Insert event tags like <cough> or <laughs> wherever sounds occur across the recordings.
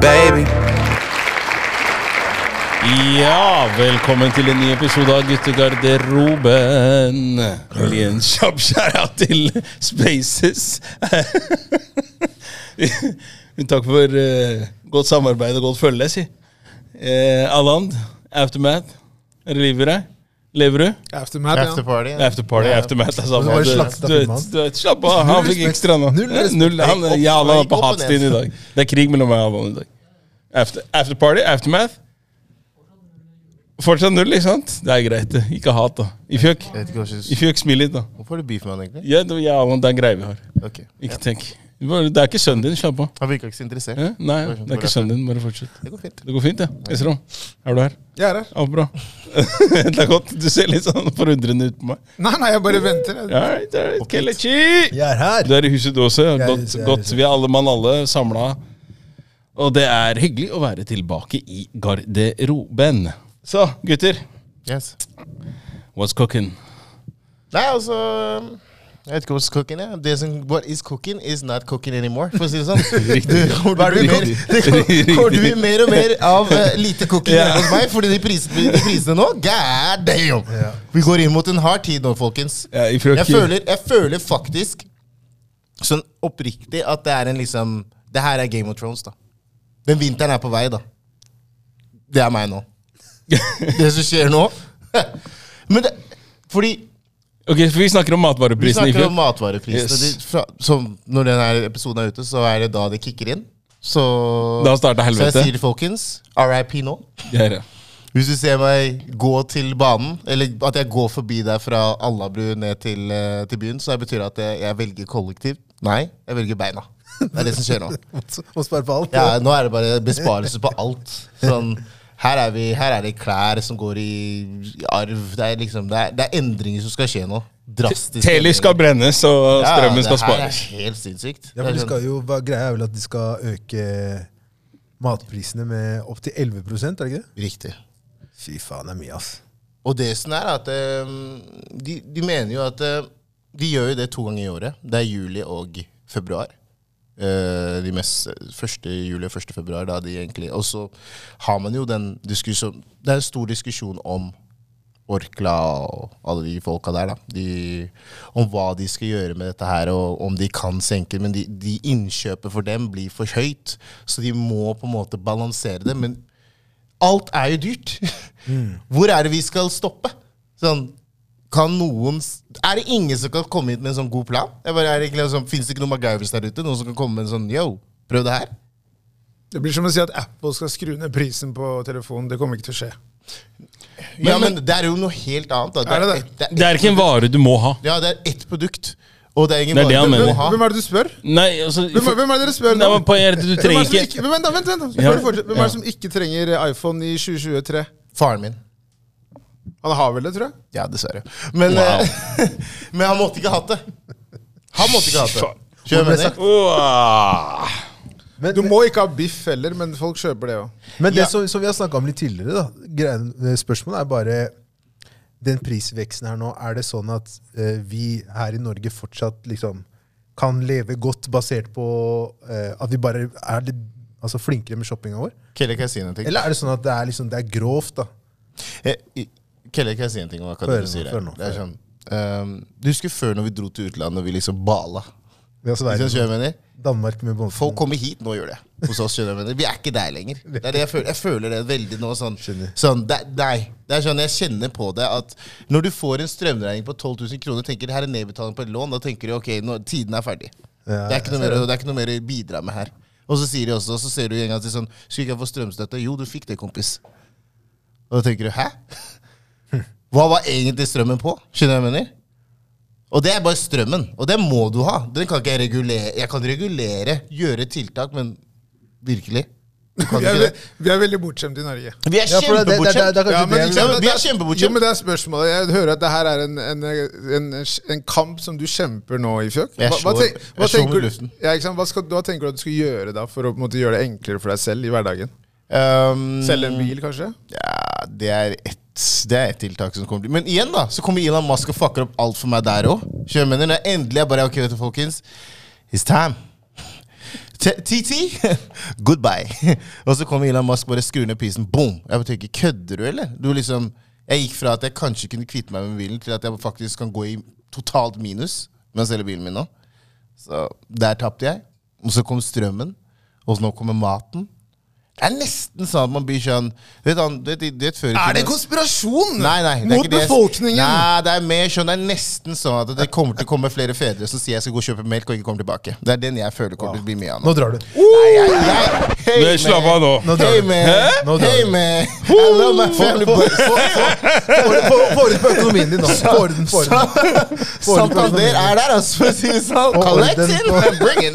baby. Ja, velkommen til en ny episode av Guttegarderoben. En kjapp skjæra til Spaces. Takk for uh, godt samarbeid og godt følge, si. Uh, Alland, Aftermath. Er det liv i deg? Lever du? Aftermath, ja. Afterparty. Afterparty, aftermath. Altså, Du du- du Slapp av, han fikk ekstra nå. Null respekt. Null, han, er gikk på hatstien i dag. Det er krig mellom meg og han i dag. After, afterparty, aftermath. Fortsatt null, ikke sant? Det er greit. det. Ikke hat, da. I fjøk. I fjøk, smil litt, da. Hvorfor er du beef med han, egentlig? Ja, det, ja, det er en greie vi har. Okay. Ikke tenk. Det er ikke sønnen din, slapp av. Han virka ikke så interessert. Ja? Nei, det er ikke sønnen din. Bare fortsett. Det går fint. Det går fint, ja. Esrom, er du her? Jeg er her. Alt bra? <laughs> det er godt. Du ser litt sånn forundrende ut på meg. Nei, nei, jeg bare venter. Right, right. det Kelechi! Jeg er her! Du er i huset du også. Jeg er Godt, jeg er godt. Vi er alle mann alle samla. Og det er hyggelig å være tilbake i garderoben. Så, gutter. Yes. What's cooking? Nei, altså Jeg vet ikke what's cooking er. Det som what is cooking, is not cooking anymore, for å si det sånn. <laughs> Du, <laughs> Det kommer til å bli mer, og mer av uh, lite cooking yeah. hos meg, fordi de prisene, de prisene nå God damn! Yeah. Vi går inn mot en hard tid nå, folkens. Yeah, Jeg føler, jeg føler faktisk sånn oppriktig at det er en liksom Det her er Game of Thrones, da. Den vinteren er på vei, da. Det er meg nå. <laughs> Det som skjer nå. Men det Fordi Ok, for Vi snakker om matvareprisene Vi snakker om matvareprisene. Yes. De, fra, når denne episoden er ute, så er det da det kicker inn. Så, Da starter så jeg sier folkens, RIP nå. Ja, ja. Hvis du ser meg gå til banen, eller at jeg går forbi deg fra Alnabru ned til, eh, til byen, så betyr det at jeg, jeg velger kollektivt. Nei, jeg velger beina. Det er det som skjer nå. <laughs> Må spare på alt. Ja, nå er det bare besparelse på alt. Sånn, her, er vi, her er det klær som går i arv. Det er, liksom, det er, det er endringer som skal skje nå. Drastisk. Teler skal brennes, og Ja, strømmen skal Det her spares. er helt sinnssykt. Ja, for de sånn- skal jo, hva, Greia er vel at de skal øke matprisene med opptil 11 er det ikke det? Riktig. Fy faen, det er mye, ass. Og det som er at eh, de, de mener jo at eh, De gjør jo det to ganger i året. Det er juli og februar. Eh, de mest, 1. juli og 1. februar. Da de egentlig, og så har man jo den diskusjonen Det er en stor diskusjon om Orkla og alle de folka der. da de, Om hva de skal gjøre med dette her, og om de kan senke. Men de, de innkjøpet for dem blir for høyt, så de må på en måte balansere det. Men alt er jo dyrt. <laughs> Hvor er det vi skal stoppe? Sånn, kan noen Er det ingen som kan komme hit med en sånn god plan? Jeg bare, er det ikke liksom, Fins det ikke noen MacGyvers der ute? Noen som kan komme med en sånn Yo, prøv det her? Det blir som å si at Apple skal skru ned prisen på telefonen. Det kommer ikke til å skje. ja, men det er jo noe helt annet. Da. Er det det? et- det Det er ikke en vare du må ha. Ja, det er ett produkt. Og det er ingen Det er det vare han du mener. må ha. Hvem er det du spør? Nei, altså Hvem, hvem er det dere spør Nei, men poenget er det Du er, trenger ikke vent, da, vent, vent, fortsetter. Hvem er det som ikke trenger iPhone i 2023? Faren min. Han har vel det, tror jeg. Ja, dessverre. Men, Wow. eh, <laughs> men han måtte ikke hatt det. Han måtte ikke hatt det. Du mener? Men, Du må ikke ha biff heller, men folk kjøper det òg. men det Ja. som, som vi har snakka om litt tidligere, da, greien, eh, spørsmålet er bare Den prisveksten her nå, er det sånn at uh, vi her i Norge fortsatt liksom kan leve godt basert på uh, at vi bare er litt altså, flinkere med shoppinga vår? Jeg? Eller er det sånn at det er, liksom, det er grovt, da? I- Kelle, kan jeg si en ting om akkurat det du sier? før nå, er før. sånn, um, du husker før når vi dro til utlandet og vi liksom bala? Vi hva mener? Danmark med båten. Folk kommer hit nå og gjør det. Hos oss, skjønner jeg mener? Vi er ikke der lenger. Det er det jeg føler. Jeg føler det veldig nå. Sånn, sånn det, Nei. Det er sånn jeg kjenner på det at når du får en strømregning på 12 000 kroner, tenker du, her er nedbetaling på et lån, da tenker du ok, nå, tiden er ferdig. Ja, Det er mer, det er ikke noe mer å bidra med her. Og så sier de også, og så ser du en gang til sånn Skulle ikke jeg få strømstøtte? Jo, du fikk det, kompis. Og da tenker du hæ? Hva var egentlig strømmen på? Skjønner du hva jeg mener? Og det er bare strømmen. Og det må du ha. Den kan ikke jeg regulere. Jeg kan regulere, gjøre tiltak, men virkelig kan <laughs> Vi, er det. ve- vi er veldig bortskjemt i Norge. Vi er kjempebortskjemt. Ja, men, det- ikke sant, Ja, men det er er spørsmålet. Jeg hører at det her er en, en, en, en kamp som du kjemper nå i Fjøk. Hva, hva, tenk, hva, tenker, du- ja. Hva, skal, hva tenker du at du skal gjøre da for å måte, gjøre det enklere for deg selv i hverdagen? Um, Selge en bil, kanskje? Ja, det er ett det er et tiltak som kommer til Men igjen, da, så kommer Elon Musk og fucker opp alt for meg der òg. Når endelig er bare Ok, vet du, folkens. It's time. TT, <laughs> goodbye. <laughs> Og så kommer Elon Musk bare skrur ned prisen. Boom! Jeg bare tenker, kødder du, eller? Du liksom, jeg gikk fra at jeg kanskje kunne kvitte meg med bilen, til at jeg faktisk kan gå i totalt minus med å selge bilen min nå. Så der tapte jeg. Og så kom strømmen, og nå kommer maten. Det er nesten sånn at man blir sånn Vet han, du vet, du vet før Er det konspirasjon Nei, nei, det er mot det. befolkningen? Nei, det er mer sånn, det er nesten sånn at det kommer til å komme flere fedre som sier jeg skal gå og kjøpe melk og ikke kommer tilbake. Det er den jeg føler kommer til å bli mye av Nå nå. drar du. Nei, jeg, jeg, hey, er Slapp av nå. Nå Hey, du. Hæ? Nå drar Hey, man. I love my family, but Få orden på økonomien din nå. Få orden, få orden. Santander er der, altså, for å si det sånn. Collect in and bring in.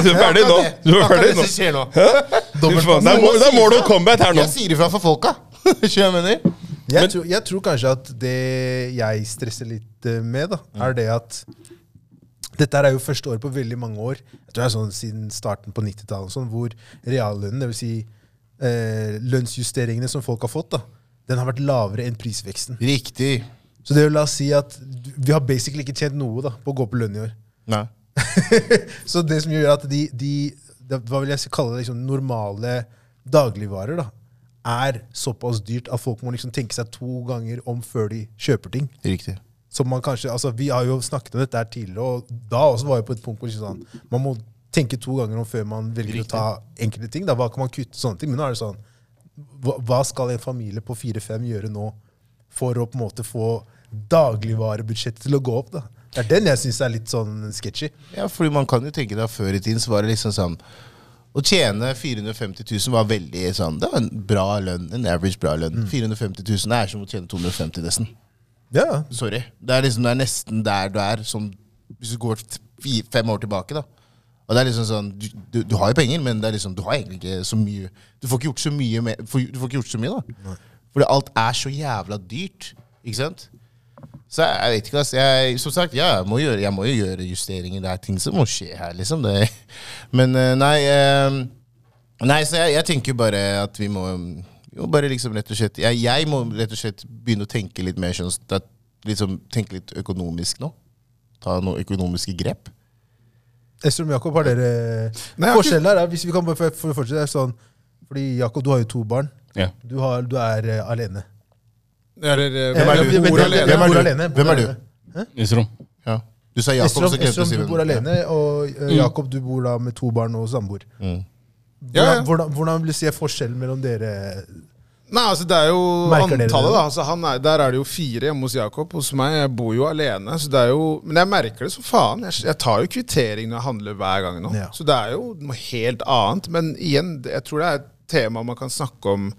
Er ferdig nå. Du er ferdig nå. Skjer nå. <laughs> Faen, Det er mål- det er mål og combat her nå. Jeg sier ifra for folka. <laughs> Skjønner du hva jeg mener? Jeg tror, jeg tror kanskje at det jeg stresser litt eh, med, da, er det at dette her er jo første året på veldig mange år, jeg tror det er sånn siden starten på 90-tallet, sånn, hvor reallønnen, dvs. Si, eh, lønnsjusteringene som folk har fått, da, den har vært lavere enn prisveksten. Riktig. Så det vil la oss si at du- vi har basically ikke tjent noe da, på å gå på lønn i år. Nei. <laughs> Så det som gjør at de, de det, hva vil jeg kalle det, liksom normale dagligvarer da, er såpass dyrt at folk må liksom tenke seg to ganger om før de kjøper ting. Riktig. Som man kanskje, altså Vi har jo snakket om dette her tidligere, og da også var jeg på et punkt hvor liksom sånn, man må tenke to ganger om før man velger Riktig. å ta enkelte ting. da, Hva kan man kutte sånne ting? Men nå er det sånn, hva, hva skal en familie på fire-fem gjøre nå for å på en måte få dagligvarebudsjettet til å gå opp? da? Det er den jeg syns er litt sånn sketchy. Ja, fordi man kan jo tenke deg Før i tiden så var det liksom sånn Å tjene 450 000 var veldig sånn Det var en bra lønn. En average bra lønn. 450 000 er som å tjene 250 nesten. Ja, Sorry. Det er liksom det er nesten der du er, som hvis du går fem år tilbake. da Og det er liksom sånn Du, du, du har jo penger, men det er liksom, du har egentlig ikke så mye Du får ikke gjort så mye med, Du får ikke gjort så mye, da. Fordi alt er så jævla dyrt. Ikke sant? Så jeg, vet ikke, hva, Jeg, som sagt, ja, jeg må, gjøre, jeg må jo gjøre justeringer. Det er ting som må skje her, liksom. Det. <laughs> Men eh, nei eh, Nei, så jeg, jeg tenker bare at vi må, vi må bare liksom rett og slett jeg, jeg må rett og slett begynne å tenke litt mer sånn liksom, Tenke litt økonomisk nå. Ta noen økonomiske grep. Estrum Jakob, har dere Nei, Forskjellen her er, hvis vi kan bare for- for- fortsette, er sånn Fordi Jakob, du har jo to barn. Ja. Du, har, du er uh, alene. Eller, eh, Hvem er du? Hvem er alene. Hvem er du? Hvem er du? Nisrom. Ja. Du sa Jakob, så glemte du bor alene, og eh, Jakob, du bor da med to barn og samboer. Mm. Ja, ja. Hvordan, hvordan, hvordan vil du si er forskjellen mellom dere? Nei, altså det er jo Merker antallet, da. Altså, han er, der er det jo fire hjemme hos Jakob. Hos meg jeg bor jo alene. Så det er jo, men jeg merker det som faen. Jeg, jeg tar jo kvittering når jeg handler hver gang nå. Ja. Så det er jo noe helt annet. Men igjen, jeg tror det er et tema man kan snakke om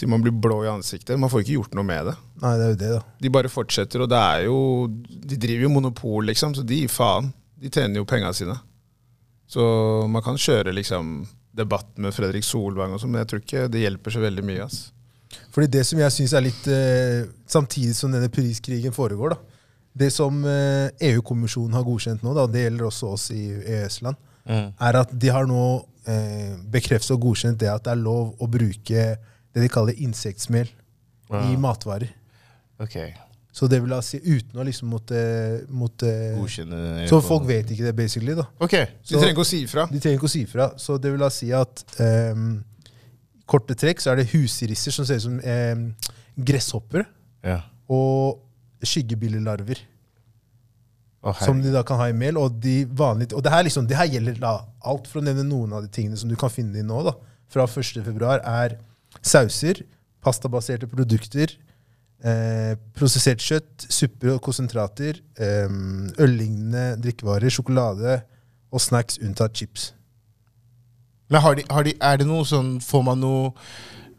til man blir blå i ansiktet. Man får ikke gjort noe med det. Nei, det er jo det, da. De bare fortsetter, og det er jo De driver jo monopol, liksom, så de gir faen. De tjener jo penga sine. Så man kan kjøre liksom debatt med Fredrik Solvang og sånn, men jeg tror ikke det hjelper så veldig mye. ass. Fordi det som jeg syns er litt eh, Samtidig som denne priskrigen foregår, da. Det som eh, EU-kommisjonen har godkjent nå, da, det gjelder også oss i EØS-land, Mm. er at de har nå eh, bekreftet og godkjent det at det er lov å bruke det de kaller insektmel i matvarer. Ok. Så det vil si uten å liksom måtte, måtte Godkjenne Så folk vet ikke det, basically. da. Ok. Så de trenger ikke å si ifra. De trenger ikke å si ifra. Så det vil si at um, korte trekk så er det husrisser som ser ut som um, gresshopper, Ja. og skyggebillelarver. Oh, Som de da kan ha i mel. Og de vanlige, og det her, liksom, det her gjelder da alt, for å nevne noen av de tingene som du kan finne i nå, da, fra 1. februar, er sauser, pastabaserte produkter, eh, prosessert kjøtt, supper og konsentrater, eh, øllignende drikkevarer, sjokolade og snacks unntatt chips. Men har de, har de, er det noe sånn Får man noe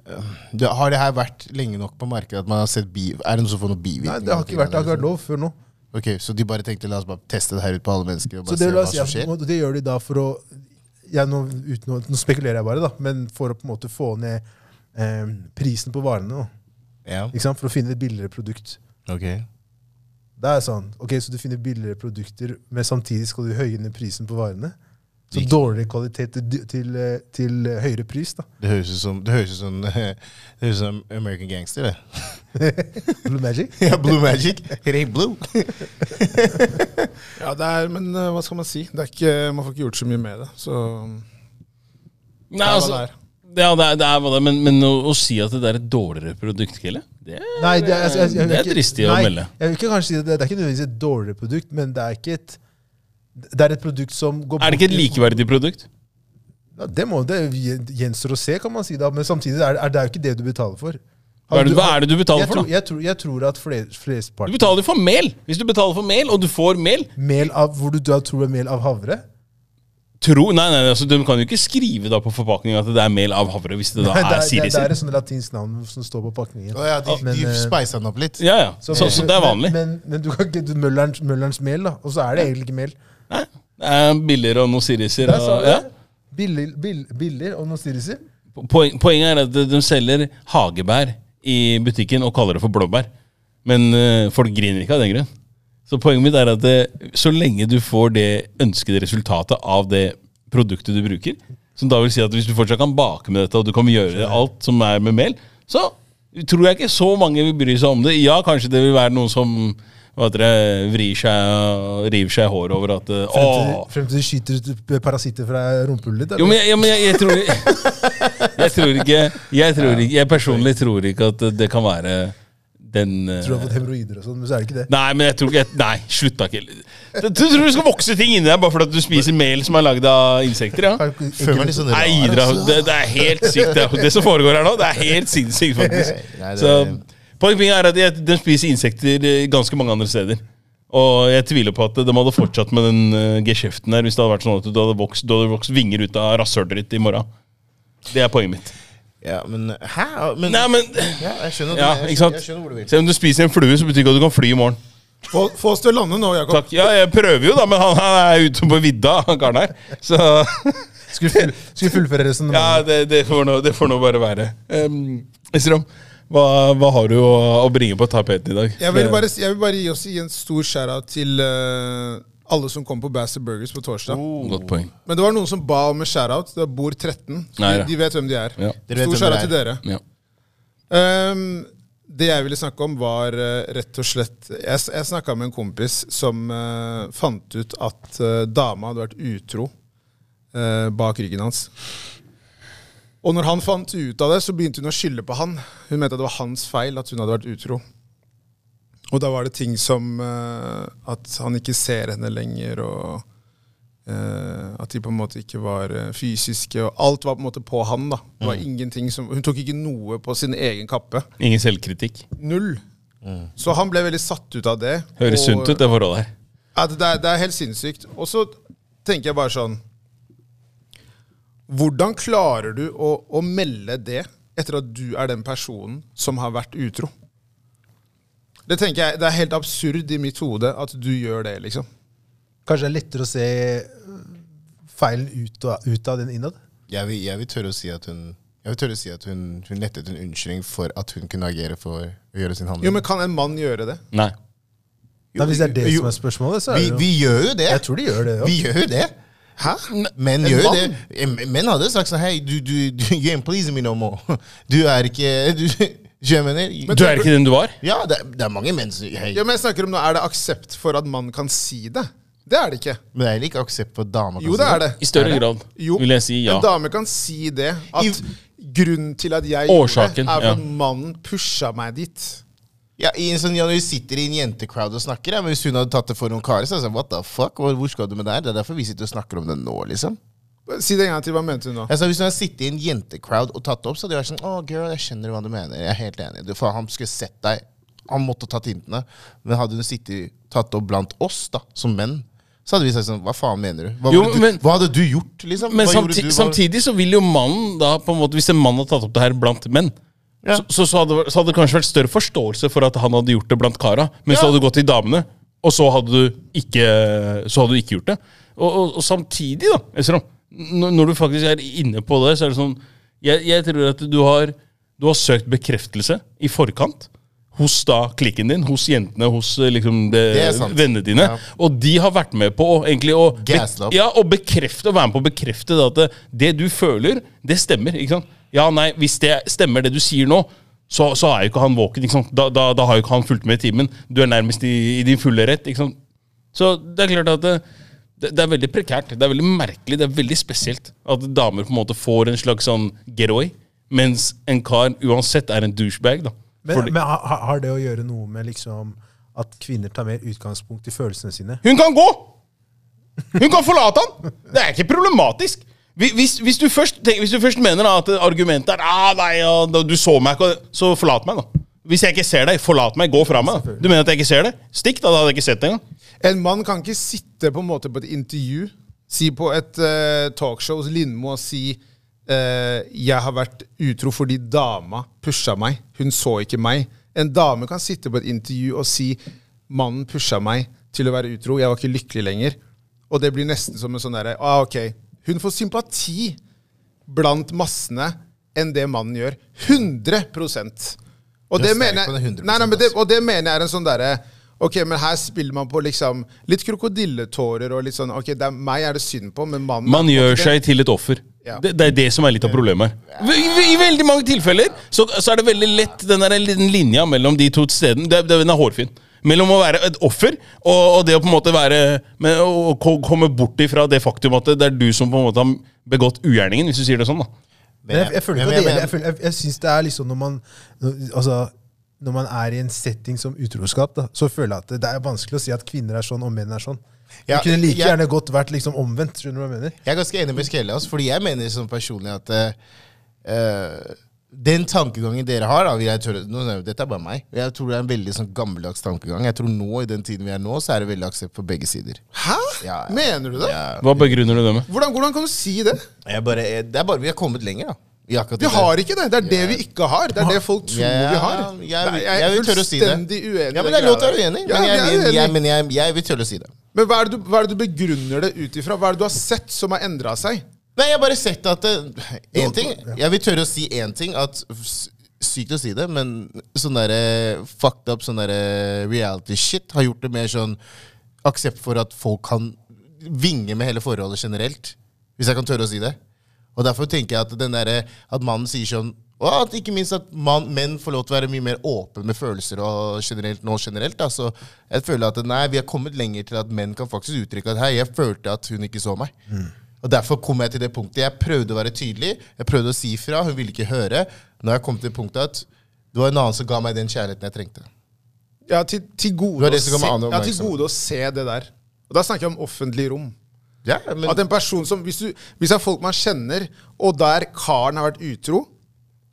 øh, det, Har det her vært lenge nok på markedet at man har sett bi, Er det noen som får noen bivirkninger? Nei, det har ikke vært, det har ikke vært lov før nå. Ok, Så de bare tenkte la oss bare teste det her ut på alle mennesker? Og bare det, se hva som skjer? at, det gjør de da for å ja, nå, uten nå spekulerer jeg bare, da, men for å på en måte få ned eh, prisen på varene. Da, Ja, ikke sant? For å finne et billigere produkt. ok Det er sånn, ok, Så du finner billigere produkter, men samtidig skal du høye ned prisen på varene? Så dårligere kvalitet til, til, eh, til eh, høyere pris, da. Det høres ut som, det høres ut som, <laughs> det høres ut som American Gangster, det. <laughs> Blue Magic. <laughs> Ja, Blue Magic. It ain't blue. Ja, det er, men eh, hva skal man si? Det er ikke, man får ikke gjort så mye med det. Så Nei, det altså, det. Ja, det er, det er men, men å, å si at det er et dårligere produkt, Kille, det Nei, det, jeg, jeg, jeg, det er dristig å melde. Jeg vil ikke kanskje si det, det er ikke nødvendigvis et dårligere produkt, men det er ikke et Det er et produkt som går Er det ikke et likeverdig produkt? Ja, det må det gjenstår å se, kan man si. da Men samtidig er er det er jo ikke det du betaler for. Hva er det, hva er det du betaler for, tror, da? jeg, tror, jeg tror at fler, Du betaler betaler for mel. Hvis du betaler for mel, og du får mel Mel av hvor du tror er mel av havre? Tro, Nei, nei, altså, de kan jo ikke skrive da på forpakningen at det er mel av havre, hvis det da Nei, det, er er, det, det er et sånt latinsk navn som står på pakningen. Oh, ja, de, Men, de eh, speisa den opp litt. Ja, ja. Så, så, det er vanlig. Men, men, men du kan ikke du, Møllerens, Møllerens mel, da. Og så er det egentlig ikke mel. Nei, det er billigere og noe siriser. Og, ja. Billig, bill, billig og noe stiriser. Poeng, poenget er at de- de selger hagebær i butikken og kaller det for blåbær. Men eh, folk griner ikke av den grunn. Så poenget mitt er at det, så lenge du får det ønskede resultatet av det produktet du bruker, som da vil si at hvis du fortsatt kan bake med dette, og du kan gjøre alt som er med mel, så tror jeg ikke så mange vil bry seg om det. Ja, kanskje det vil være noen som heter det, vrir seg og river seg i håret over at eh, Frem til, de skyter ut parasitter fra rumpehullet ditt. jo, men, jeg, ja, men jeg, jeg tror <laughs> Jeg tror ikke Jeg, tror ikke, jeg personlig tror ikke at det kan være den eh, Tror du har fått hemoroider og sånn, men så er det ikke det. Nei, men jeg tror ikke Nei, slutt da, Kjell. Du du tror du skal vokse ting inni deg bare fordi du spiser mel som er lagd av insekter? ja? Føler meg litt sånn. Nei, Idra, altså. det, det er helt sykt. Det, det som foregår her nå, det er helt sinnssykt, faktisk. Nei, det- Så Poenget er at jeg- de spiser insekter eh, ganske mange andre steder. Og jeg tviler på at de hadde fortsatt med den uh, geskjeften her hvis det hadde vært sånn at du hadde vokst, du hadde vokst vinger ut av rasshølet ditt i morgen. Det er poenget mitt. Ja, men Hæ? Men, Nei, men ja, jeg skjønner, Ja, jeg, skjønner, jeg skjønner hvor du vil. Se om du spiser en flue, så betyr ikke at du kan fly i morgen. Få, få oss til å lande nå, Jakob. Takk. Ja, jeg prøver jo, da, men han, han er ute på vidda, han karen her. Så <laughs> Skulle, full, skulle fullføre resonnementet. ja, det, det, får nå, det får nå bare være. Um, hva, hva har du å, å bringe på tapetet i dag? Jeg vil bare, jeg vil bare gi oss gi en stor shout-out til eh, alle som kom på Bastard Burgers på torsdag. Godt poeng. Men det var noen som ba om en shout-out. Det var Bord 13. Så Nei, de, ja. de vet hvem de er. Ja. Dere vet Stor hvem shout-out til dere. Ja. Ehm, det jeg ville snakke om, var eh, rett og slett Jeg, s- jeg snakka med en kompis som eh, fant ut at eh, dama hadde vært utro eh, bak ryggen hans. Og når han fant ut av det, så begynte hun å skylde på han. Hun mente at det var hans feil at hun hadde vært utro. Og da var det ting som uh, at han ikke ser henne lenger, og uh, at de på en måte ikke var eh, fysiske. Og alt var på en måte på han. da. Det var ingenting som, Hun tok ikke noe på sin egen kappe. Ingen selvkritikk. Null. Så han ble veldig satt ut av det. Høres og- sunt ut, det forholdet her. Ja, det, er, det er helt sinnssykt. Og så tenker jeg bare sånn Hvordan klarer du å, å melde det etter at du er den personen som har vært utro? Det tenker jeg, det er helt absurd i mitt hode at du gjør det, liksom. Kanskje det er lettere å se øh, feilen ut, og, ut av den innad? Jeg vil, jeg vil tørre å si at hun jeg vil tørre å si at hun, hun lette en unnskyldning for at hun kunne agere for å gjøre sin handling. Jo, men Kan en mann gjøre det? Nei. Nei, hvis det er det Jo, som er spørsmålet, så er vi, det jo vi gjør jo det. Jeg tror de gjør det. Vi gjør jo det. Hæ? Menn En gjør jo det. Menn hadde sagt sånn Hei, du, du, du you ain't pleasing me no more. <laughs> Du er ikke du, mener? Du er ikke den du var? Ja, det, er- det er mange menn som hey. Ja, men jeg snakker om nå, Er det aksept for at mann kan si det? Det er det ikke. Men det er ikke aksept for damer. Jo, det er det. I større grad, Jo, vil jeg si ja. En dame kan si det. At I- grunnen til at jeg Årsaken, gjorde det, er at ja. at mannen pusha meg dit. Ja, i en sånn, ja, Når vi sitter i en jentecrowd og snakker, ja, men hvis hun hadde tatt det for noen karer, så hadde jeg sagt What the fuck? Hvor skal du med det her? Det er derfor vi sitter og snakker om det nå, liksom. Si det en gang til. Hva mente hun nå? Altså, hvis hun hadde sittet i en jentecrowd og tatt det opp, så hadde jeg vært sånn Å, girl, jeg skjønner hva du mener. Jeg er helt enig. Du, for han skulle sett deg. Han måtte tatt hintene. Men hadde hun sittet tatt opp blant oss, da, som menn, så hadde vi sagt sånn Hva faen mener du? Hva, Jo, du, men- hva hadde du gjort, liksom? Men samti du? Hva- samtidig så vil jo mannen da på en måte Hvis en mann hadde tatt opp det her blant menn, Ja. så, så, så, hadde, så hadde det kanskje vært større forståelse for at han hadde gjort det blant kara, men Ja. du hadde gått til damene, og så hadde du ikke, så hadde du ikke gjort det. Og, og, og samtidig, da, Esrom, når, du faktisk er inne på det, så er det sånn Jeg, jeg tror at du har, du har søkt bekreftelse i forkant hos da klikken din, hos jentene, hos eh, liksom vennene dine. Ja. Og de har vært med på egentlig å, be ja, å bekrefte være med på å bekrefte det at det, det du føler, det stemmer. ikke sant? Ja, nei, Hvis det stemmer, det du sier nå, så, så er jo ikke han våken. ikke sant? Da, da, da har jo ikke han fulgt med i timen. Du er nærmest i, i din fulle rett. ikke sant? Så det er klart at det, det, det er veldig prekært. Det er veldig merkelig, det er veldig spesielt at damer på en måte får en slags sånn getaway, mens en kar uansett er en douchebag. da. Men, Fordi- men har, har det å gjøre noe med liksom at kvinner tar mer utgangspunkt i følelsene sine? Hun kan gå! Hun kan forlate han! Det er ikke problematisk. Hvis, hvis, du, først, hvis du først mener da, at argumentet er ah, nei, ja, du så meg ikke, så forlat meg, da. Hvis jeg ikke ser deg, forlat meg, gå fra meg. Du mener at jeg ikke ser det? Stikk, da. Da hadde jeg ikke sett det engang. En mann kan ikke sitte på en måte på et intervju, si på et uh, talkshow hos Lindmo og si uh, 'Jeg har vært utro fordi dama pusha meg. Hun så ikke meg'. En dame kan sitte på et intervju og si 'Mannen pusha meg til å være utro. Jeg var ikke lykkelig lenger'. Og det blir nesten som en sånn derre ah, Ok, hun får sympati blant massene enn det mannen gjør. 100 Og det mener jeg 100%, Nei, nei, men det, og det mener jeg er en sånn derre Ok, men her spiller man på liksom litt krokodilletårer og litt sånn Ok, det er, meg er det synd på, men mannen Man gjør seg til et offer. Ja. Det, det er det som er litt av problemet her. I, I veldig mange tilfeller så, så er det veldig lett den der linja mellom de to stedene. Det, det, Den er hårfin. Mellom å være et offer og, og det å på en måte være med, å ko- komme bort ifra det faktum at det er du som på en måte har begått ugjerningen, hvis du sier det sånn. da Men jeg, jeg føler ikke at det men- Jeg, jeg, jeg synes det er liksom når man Altså, når man er i en setting som utroskap, da, så føler jeg at det, er vanskelig å si at kvinner er sånn og menn er sånn. Ja, det kunne like jeg- gjerne godt vært liksom omvendt. Skjønner du hva jeg mener? Jeg er ganske enig med Skelle, altså, fordi jeg mener sånn personlig at eh, den tankegangen dere har da, jeg tørre, nå, nå, Dette er bare meg. Jeg tror det er en veldig sånn gammeldags tankegang. Jeg tror nå, i den tiden vi er nå, så er det veldig aksept på begge sider. Hæ? Ja, ja. Mener du det? Ja. Hva begrunner du det med? Hvordan, hvordan kan du si det? Jeg bare, jeg, det er bare vi har kommet lenger, da. Vi, Vi har ikke det. Det er det vi ikke har. Det er det folk tror Ja, vi har. jeg- vil tørre å si det. uenig. Ja, men Det er lov til å være uenig. Men jeg, jeg, jeg, men jeg, jeg vil tørre å si det. Men hva er, det du, hva er det du begrunner det ut ifra? Hva er det du har sett som har endra seg? Nei, jeg har bare sett at det, en ting, Jeg vil tørre å si én ting. At Sykt å si det, men sånn derre fucked up sånn derre reality shit har gjort det mer sånn aksept for at folk kan vinge med hele forholdet generelt. Hvis jeg kan tørre å si det. Og derfor tenker jeg at den derre At mannen sier sånn og at ikke minst at man, menn får lov til å være mye mer åpne med følelser og generelt nå generelt. Da. Så jeg føler at nei, vi har kommet lenger til at menn kan faktisk uttrykke at hei, jeg følte at hun ikke så meg. Og Derfor kom jeg til det punktet. Jeg prøvde å være tydelig. Jeg prøvde å si fra. Hun ville ikke høre. Nå har jeg kommet til punktet at det var en annen som ga meg den kjærligheten jeg trengte. Ja, til, til, gode, å se, ja, til gode å se det der. Og Da snakker jeg om offentlig rom. Ja, men At en person som, Hvis, du, hvis det er folk man kjenner, og der karen har vært utro,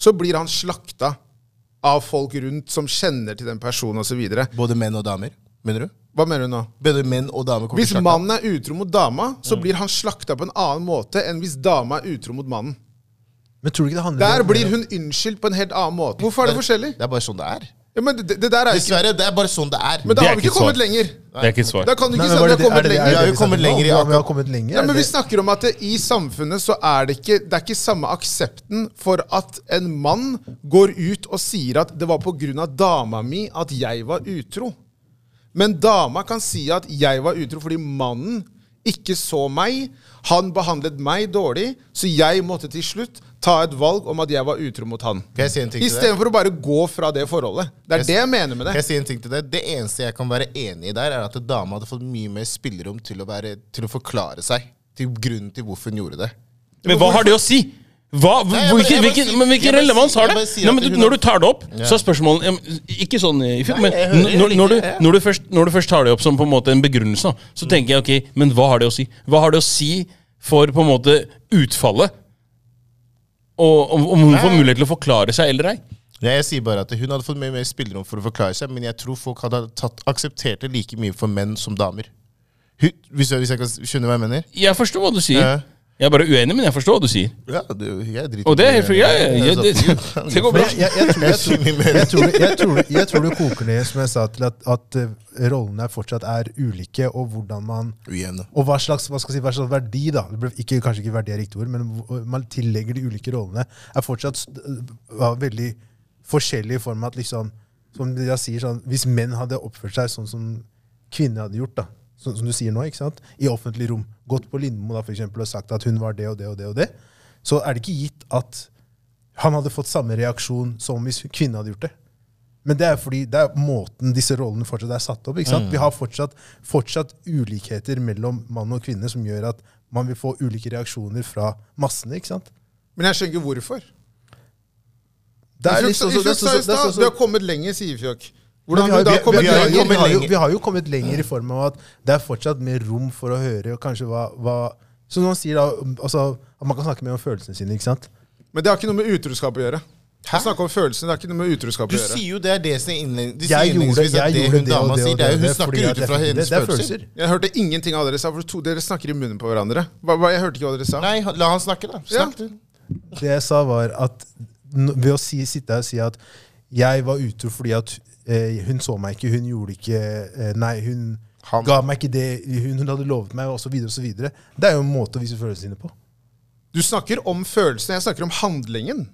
så blir han slakta av folk rundt som kjenner til den personen osv. Både menn og damer, mener du? Hva mener du nå? Bedre menn og damer kommer Hvis mannen er utro mot dama, så blir han slakta på en annen måte enn hvis dama er utro mot mannen. Men tror du ikke det handler Der om- blir hun unnskyldt på en helt annen måte. Hvorfor er det forskjellig? Det er bare sånn det er. Ja, men det, det der er ikke Dessverre, det er bare sånn det er. Men da Det er har vi ikke ikke kommet svar. lenger. Det er ikke et svar. Da kan du Nei, ikke men si var at vi har det- er kommet det det- lenger. er det Vi har jo kommet lenger i? Ja, Vi har akkurat- kommet lenger. Ja, men Vi snakker om at det, i samfunnet så er det ikke Det er ikke samme aksepten for at en mann går ut og sier at det var pga. dama mi at jeg var utro. Men dama kan si at jeg var utro fordi mannen ikke så meg. Han behandlet meg dårlig, så jeg måtte til slutt ta et valg om at jeg var utro mot han. Istedenfor å bare gå fra det forholdet. Det er Jeg- det jeg mener med det. jeg si en ting til deg? Det eneste jeg kan være enig i der, er at dama hadde fått mye mer spillerom til å, være, til å forklare seg. Til grunnen til hvorfor hun gjorde det. Men hva har det å si? Hva, hvilken, hvilken, men hvilken relevans har det? Nei, men du, når du tar det opp, så er spørsmålet Ikke sånn i film, men når, når, du, når, du først, når du først tar det opp som på en måte en begrunnelse, så tenker jeg ok, men hva har det å si? Hva har det å si for på en måte utfallet? Og om, om hun får mulighet til å forklare seg eller ei? Ja, jeg sier bare at Hun hadde fått mye mer spillerom for å forklare seg, men jeg tror folk hadde tatt, akseptert det like mye for menn som damer. Hun, hvis, jeg, hvis jeg kan skjønne hva jeg mener? Jeg forstår hva du sier. Ja. Jeg er bare uenig, men jeg forstår hva du sier. Ja, det, jeg driter Og det er helt fri. Ja, ja, ja, det, <laughs> det går bra. jeg, tror, det koker ned, som jeg sa, til at, at eh, rollene fortsatt er ulike, og hvordan man Uenig. og hva slags, hva skal si, hva slags verdi, da, det ikke, kanskje ikke verdi er riktig ord, men man tillegger de ulike rollene, er fortsatt ja, veldig forskjellig i form av at liksom, som jeg sier sånn, Hvis menn hadde oppført seg sånn som kvinner hadde gjort, da, sånn som du sier nå, ikke sant? i offentlig rom, gått på Lindmo da, for eksempel, og sagt at hun var det og det og det, og det, så er det ikke gitt at han hadde fått samme reaksjon som hvis kvinnen hadde gjort det. Men det er fordi det er måten disse rollene fortsatt er satt opp. ikke sant? Vi har fortsatt, fortsatt ulikheter mellom mann og kvinne som gjør at man vil få ulike reaksjoner fra massene. ikke sant? Men jeg skjønner ikke hvorfor. Det er litt sånn så- det er sa sånn så- det er sånn du har kommet lenger, sier Ifjok. Hvordan vi, har vi, da kommet vi, vi, har, lenger? vi, har jo, vi har jo kommet lenger i form av at det er fortsatt mer rom for å høre og kanskje hva, hva Som man sier da, altså, at man kan snakke mer om følelsene sine. ikke sant? Men det har ikke noe med utroskap å gjøre. Hæ? Snakke om følelsene, det har ikke noe med utroskap å gjøre. Du sier jo det er det som innledning- de Jeg gjorde, jeg det hun dama sier, det er jo hun snakker ut fra hennes er følelser. Jeg hørte ingenting av dere sa, for to, dere snakker i munnen på hverandre. Jeg hørte ikke hva dere sa. Nei, la han snakke, da. Ja. Snakk, du. Det jeg sa, var at ved å si, sitte her og si at jeg var utro fordi at eh, hun så meg ikke, hun gjorde ikke eh, Nei, hun Han. ga meg ikke det hun, hun hadde lovet meg, osv., osv. Det er jo en måte å vise følelsene sine på. Du snakker om følelsene, jeg snakker om handlingen.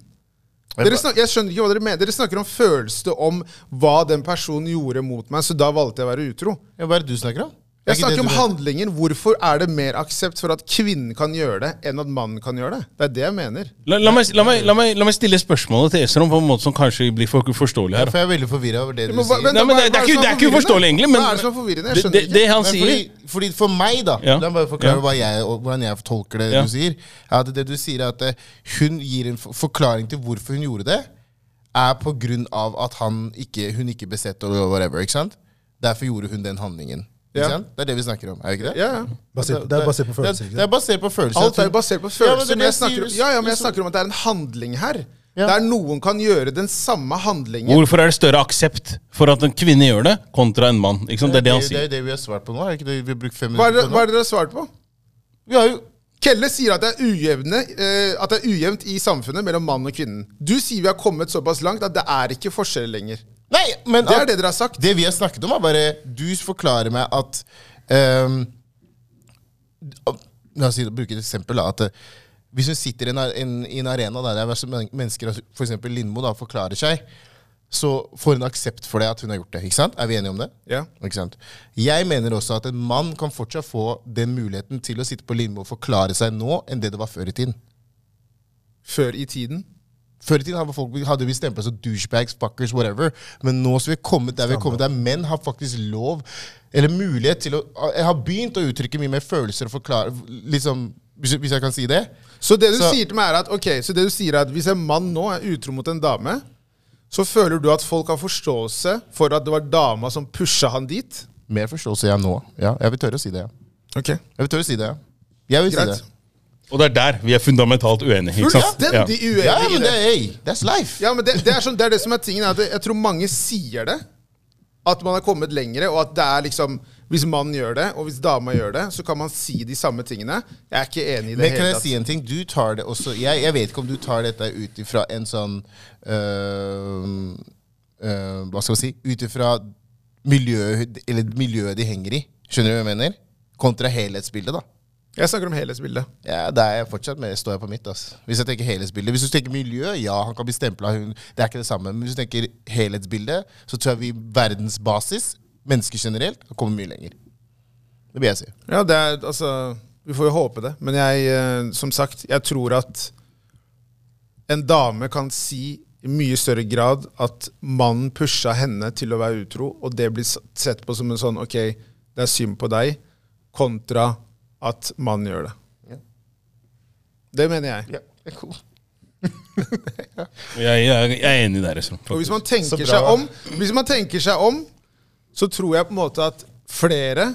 Dere snak, jeg skjønner ikke hva dere mener. Dere snakker om følelsene om hva den personen gjorde mot meg, så da valgte jeg å være utro. Ja, Hva er det du snakker om? Jeg snakker om handlingen. Hvorfor er det mer aksept for at kvinnen kan gjøre det, enn at mannen kan gjøre det? Det er det jeg mener. La, la, meg, la, meg, la, meg, la meg stille spørsmålet til Esrom på en måte som kanskje blir for forståelig Ja, her. for jeg er veldig forvirra over det du Men sier. Nei, men det, det, er ikke, det er ikke uforståelig, egentlig. Men Hva er det som er forvirrende? Jeg skjønner det, ikke. sier fordi, fordi For meg, da Ja. La meg bare forklare Ja. hva jeg, og hvordan jeg tolker det Ja. du sier. Er at det du sier, er at eh, hun gir en forklaring til hvorfor hun gjorde det, er på grunn av at han ikke, hun ikke besetter whatever. ikke sant? Derfor gjorde hun den handlingen. Ja. Det er det vi snakker om. er det ikke det? Ja, ja. Basert, det er basert på følelser. Det, det er basert på følelser. Alt er basert på følelser. er men jeg snakker, ja, ja, men jeg snakker om at det er en handling her. Ja. Der noen kan gjøre den samme handlingen. Hvorfor er det større aksept for at en kvinne gjør det, kontra en mann? Ikke sant? Det er det han sier. Det er det vi har svart på nå. Er ikke det vi har brukt fem Hva er minutter det, på hva er det dere har svart på? Vi har jo Kelle sier at det er ujevne, uh, at det er ujevnt i samfunnet mellom mann og kvinnen. Du sier vi har kommet såpass langt at det er ikke forskjeller lenger. Nei, men Det er det dere har sagt. Det vi har snakket om, er bare Du forklarer meg at um, La oss si, bruke et eksempel. Da, at eh, Hvis hun sitter i en, en, i en arena der det er mennesker, f.eks. Lindmo, da, forklarer seg, så får hun aksept for det at hun har gjort det. ikke sant? Er vi enige om det? Ja. Ikke sant? Jeg mener også at en mann kan fortsatt få den muligheten til å sitte på Lindmo og forklare seg nå, enn det det var før i tiden. Før i tiden. Før i tiden hadde, folk, hadde vi stempla som douchebags, fuckers, whatever. Men nå som vi er kommet der vi er kommet der menn har faktisk lov, eller mulighet til å Jeg har begynt å uttrykke mye mer følelser og forklare liksom, hvis, hvis jeg kan si det. Så det du Så- sier til meg er at ok, så det du sier er at hvis en mann nå er utro mot en dame, så føler du at folk har forståelse for at det var dama som pusha han dit? Mer forståelse jeg nå. Ja, jeg vil tørre å si det. ja. Ok, Jeg vil tørre å si det, ja. Jeg vil Greit. si det. Og det er der vi er fundamentalt uenige. Ikke sant? Ja. Fullstendig uenig Ja, men det. er, hey, that's life. Ja, men det, det, er sånn, det er det som er tingen. At jeg tror mange sier det. At man har kommet lengre, og at det er liksom Hvis mannen gjør det, og hvis dama gjør det, så kan man si de samme tingene. Jeg er ikke enig i det Men kan jeg tatt. si en ting? Du tar det også Jeg, jeg vet ikke om du tar dette ut ifra en sånn øh, øh, Hva skal man si? Ut ifra miljøet, eller miljøet de henger i. Skjønner du hva jeg mener? Kontra helhetsbildet, da. Jeg snakker om helhetsbildet. Ja, det er jeg fortsatt med, står jeg på mitt. ass. Hvis jeg tenker helhetsbildet Hvis du tenker miljø, ja, han kan bli stempla. Det er ikke det samme. Men hvis du tenker helhetsbildet, så tror jeg vi verdensbasis, mennesker generelt, har kommet mye lenger. Det vil jeg si. Ja, det er, altså Vi får jo håpe det. Men jeg, eh, som sagt, jeg tror at en dame kan si i mye større grad at mannen pusha henne til å være utro, og det blir sett på som en sånn Ok, det er synd på deg, kontra at man gjør det. Ja. Det mener jeg. Ja, det er cool. <laughs> Jeg, jeg, jeg er enig der. Esrom, Og hvis man bra. seg om, hvis man tenker seg om, så tror jeg på en måte at flere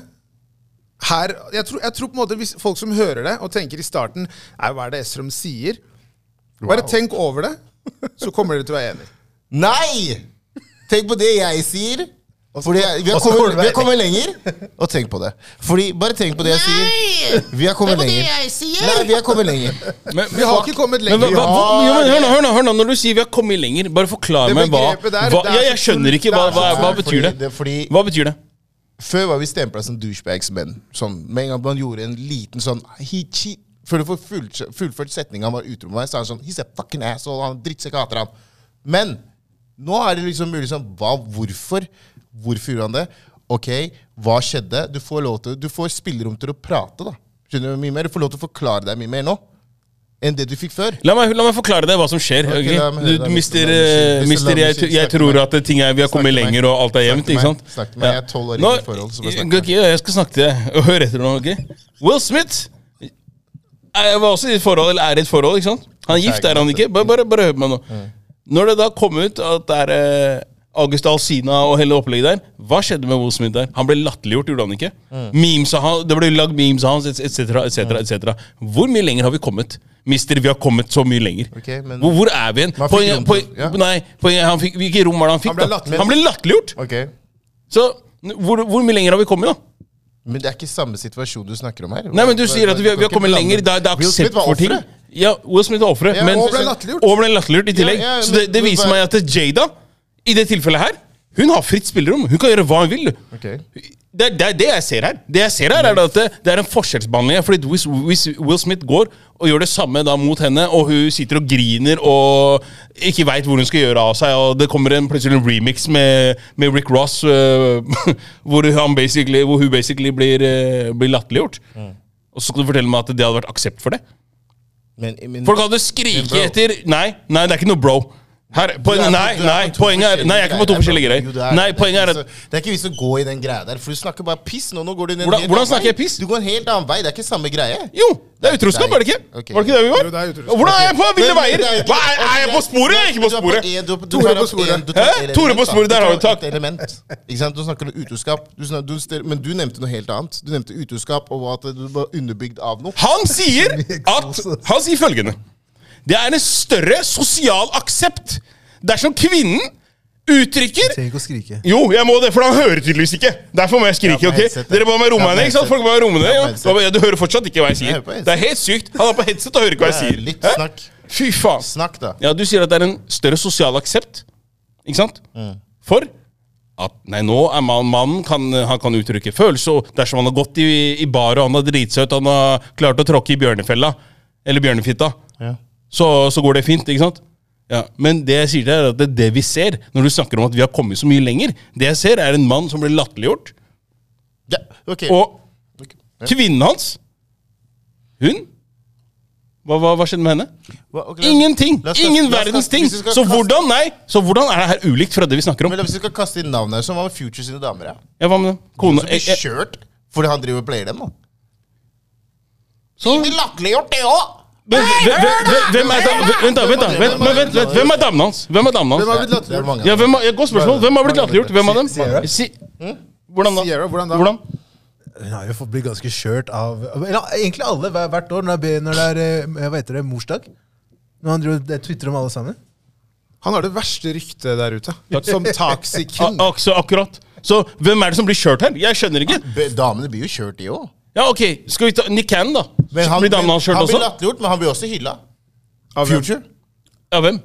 her Jeg tror, jeg tror på en måte hvis folk som hører det og tenker i starten Nei, hva er det Esrom sier? Bare Wow. tenk over det, så kommer dere til å være enig. Nei! Tenk på det jeg sier. Fordi vi, har kommet, vi har kommet lenger. Og tenk på det. Fordi, Bare tenk på det jeg sier. Vi har kommet lenger. Nei, vi har kommet lenger. Men, Vi har ikke kommet men, hva, lenger. hva, jo, men hør, nå, hør, nå, hør nå, Når du sier vi har kommet lenger, bare forklar meg hva, hva ja, Jeg skjønner ikke. Hva, hva, hva betyr det? Hva betyr det? Før var vi stempla som douchebags-menn. Sånn, med en gang man gjorde en liten sånn Før du får fullført, fullført setninga han var utro med meg, så er han sånn He's a fucking asshole. Han drittsekk hater han. Men Nå er det liksom mulig sånn hva, Hvorfor? Hvorfor gjorde han det? Ok, hva skjedde? Du får, lov til, du får spillerom til å prate, da. Skjønner du mye mer? Du får lov til å forklare deg mye mer nå enn det du fikk før. La meg, la meg forklare deg hva som skjer. Okay, ok? la meg Du, meg- mister, eh, meg mister jeg, jeg tror at ting er, vi har kommet lenger, og alt er jevnt. ikke sant? Snakk til meg. Jeg er 12 år i forhold, så jeg, okay, ok, Jeg skal snakke til deg. Hør etter nå. ok? Will Smith jeg var også i et forhold, eller er i et forhold. ikke sant? Han er gift, er han ikke? Bare, bare, bare hør på meg nå. Når det da kom ut at det er eh, August Alsina og hele opplegget der, hva skjedde med Will Smith der? Han ble latterliggjort, gjorde han ikke? Memes av han, det ble lagd memes av hans, etc., etc., etc. Hvor mye lenger har vi kommet? Mister, vi har kommet så mye lenger. Okay, men- hvor, hvor er vi Poenget, rom til- poeng, ja. Nei, han fikk, hvilket rom var det han fikk? Han ble latterliggjort! Okay. Så hvor, hvor mye lenger har vi kommet, da? Men det er ikke samme situasjon du snakker om her. Nei, men Du sier at vi, vi har kommet lenger. Det er, aksept var for ting. Ja, Will Smith var offeret. Ja, og ble latterliggjort. Og ble latterliggjort i tillegg. Ja, ja, så det, det viser meg at Jada, i det tilfellet her, hun har fritt spillerom. Hun kan gjøre hva hun vil. Okay. Det, er- det det jeg ser her. Det jeg ser her er at det, det er en forskjellsbehandling. Fordi hvis, hvis Will Smith går og gjør det samme da mot henne, og hun sitter og griner og ikke veit hvor hun skal gjøre av seg, og det kommer en plutselig en remix med, med Rick Ross uh, <laughs> hvor, basically, hvor hun basically blir, uh, blir latterliggjort. Og så skal du fortelle meg at det hadde vært aksept for det? Men, men, Folk hadde skriket etter Nei, nei, det er ikke noe bro. Her, er på- nei, er nei, poenget er Nei, jeg er ikke på to forskjellige greier, greier. Jo, det Nei, poenget er at Det er ikke vits å gå i den greia der, for du snakker bare piss nå. Nå går du en Hvordan- hvordan snakker jeg piss? Du går en helt annen vei. Det er ikke samme greie. Jo, det er utroskap, er det ikke? Okay. Var det ikke det vi var? Jo, det er utroskap. Hvordan er jeg på ville veier? er- Hva, er, er jeg på sporet eller ikke på er sporet? du er på- du Tore på sporet. du Hæ? Tore på sporet, der har du tak. et element. Ikke sant? Du snakker om utroskap, du du men du nevnte noe helt annet. Du nevnte utroskap og at du var underbygd av noe. Han sier <laughs> at Han sier følgende Det er en større sosial aksept dersom kvinnen uttrykker Trenger ikke å skrike. Jo, jeg må det, for han hører tydeligvis ikke. Derfor må jeg skrike. Ja, ok? Dere ba meg romme Ja, på ikke sant? Folk må meg romme det, Ja, Du hører fortsatt ikke hva jeg sier. Det er helt sykt. Han er på headset og hører ikke hva jeg sier. litt Hæ? snakk. Fy faen. Snakk, da. Ja, Du sier at det er en større sosial aksept, ikke sant? For at nei, nå er man, mannen kan, han kan uttrykke følelser. og Dersom han har gått i, i bar og han har dritsøt, han har klart å tråkke i bjørnefella, eller bjørnefitta, Ja. Så, så går det fint. ikke sant? Ja, Men det jeg sier til deg er at det er det vi ser når du snakker om at vi har kommet så mye lenger. Det jeg ser, er en mann som blir latterliggjort, Ja, ok. og. Ja. kvinnen hans Hun hva, hva, hva skjedde med henne? Hva- okay, Ingenting! kaste- Ingen verdens ting! Så hvordan nei, så hvordan er det her ulikt fra det vi snakker om? Men Hvis vi skal kaste inn navnet, så hva med Future sine damer? Ja? Ja, hva med det? Kone som blir jeg, jeg, kjørt fordi han driver og player dem, da. så, blir latterliggjort, det òg! Men, hvem, hvem, hvem er vent, da, vent, da, vent, vent, vent, hvem er damen hans? Hvem er damen hans? blitt er. Ja, hvem har, Godt spørsmål. Hvem har blitt latterliggjort? Hvem av dem? Sierra? Hvordan da? Hvordan? Hun har jo fått bli ganske kjørt av Eller egentlig alle hvert år når det er, er eh, hva heter det, morsdag. Når han driver twitrer om alle sammen. Han har det verste ryktet der ute. Som taxi-king. <laughs> akkurat. Så hvem er det som blir kjørt her? Jeg skjønner ikke. Damene blir jo kjørt, de òg. Ja, ok, Skal vi ta Nick Cannon, da? Men han, Blir damen hans kjørt han blir også? latterliggjort, men han blir også hylla. Av hvem? Future. Av hvem?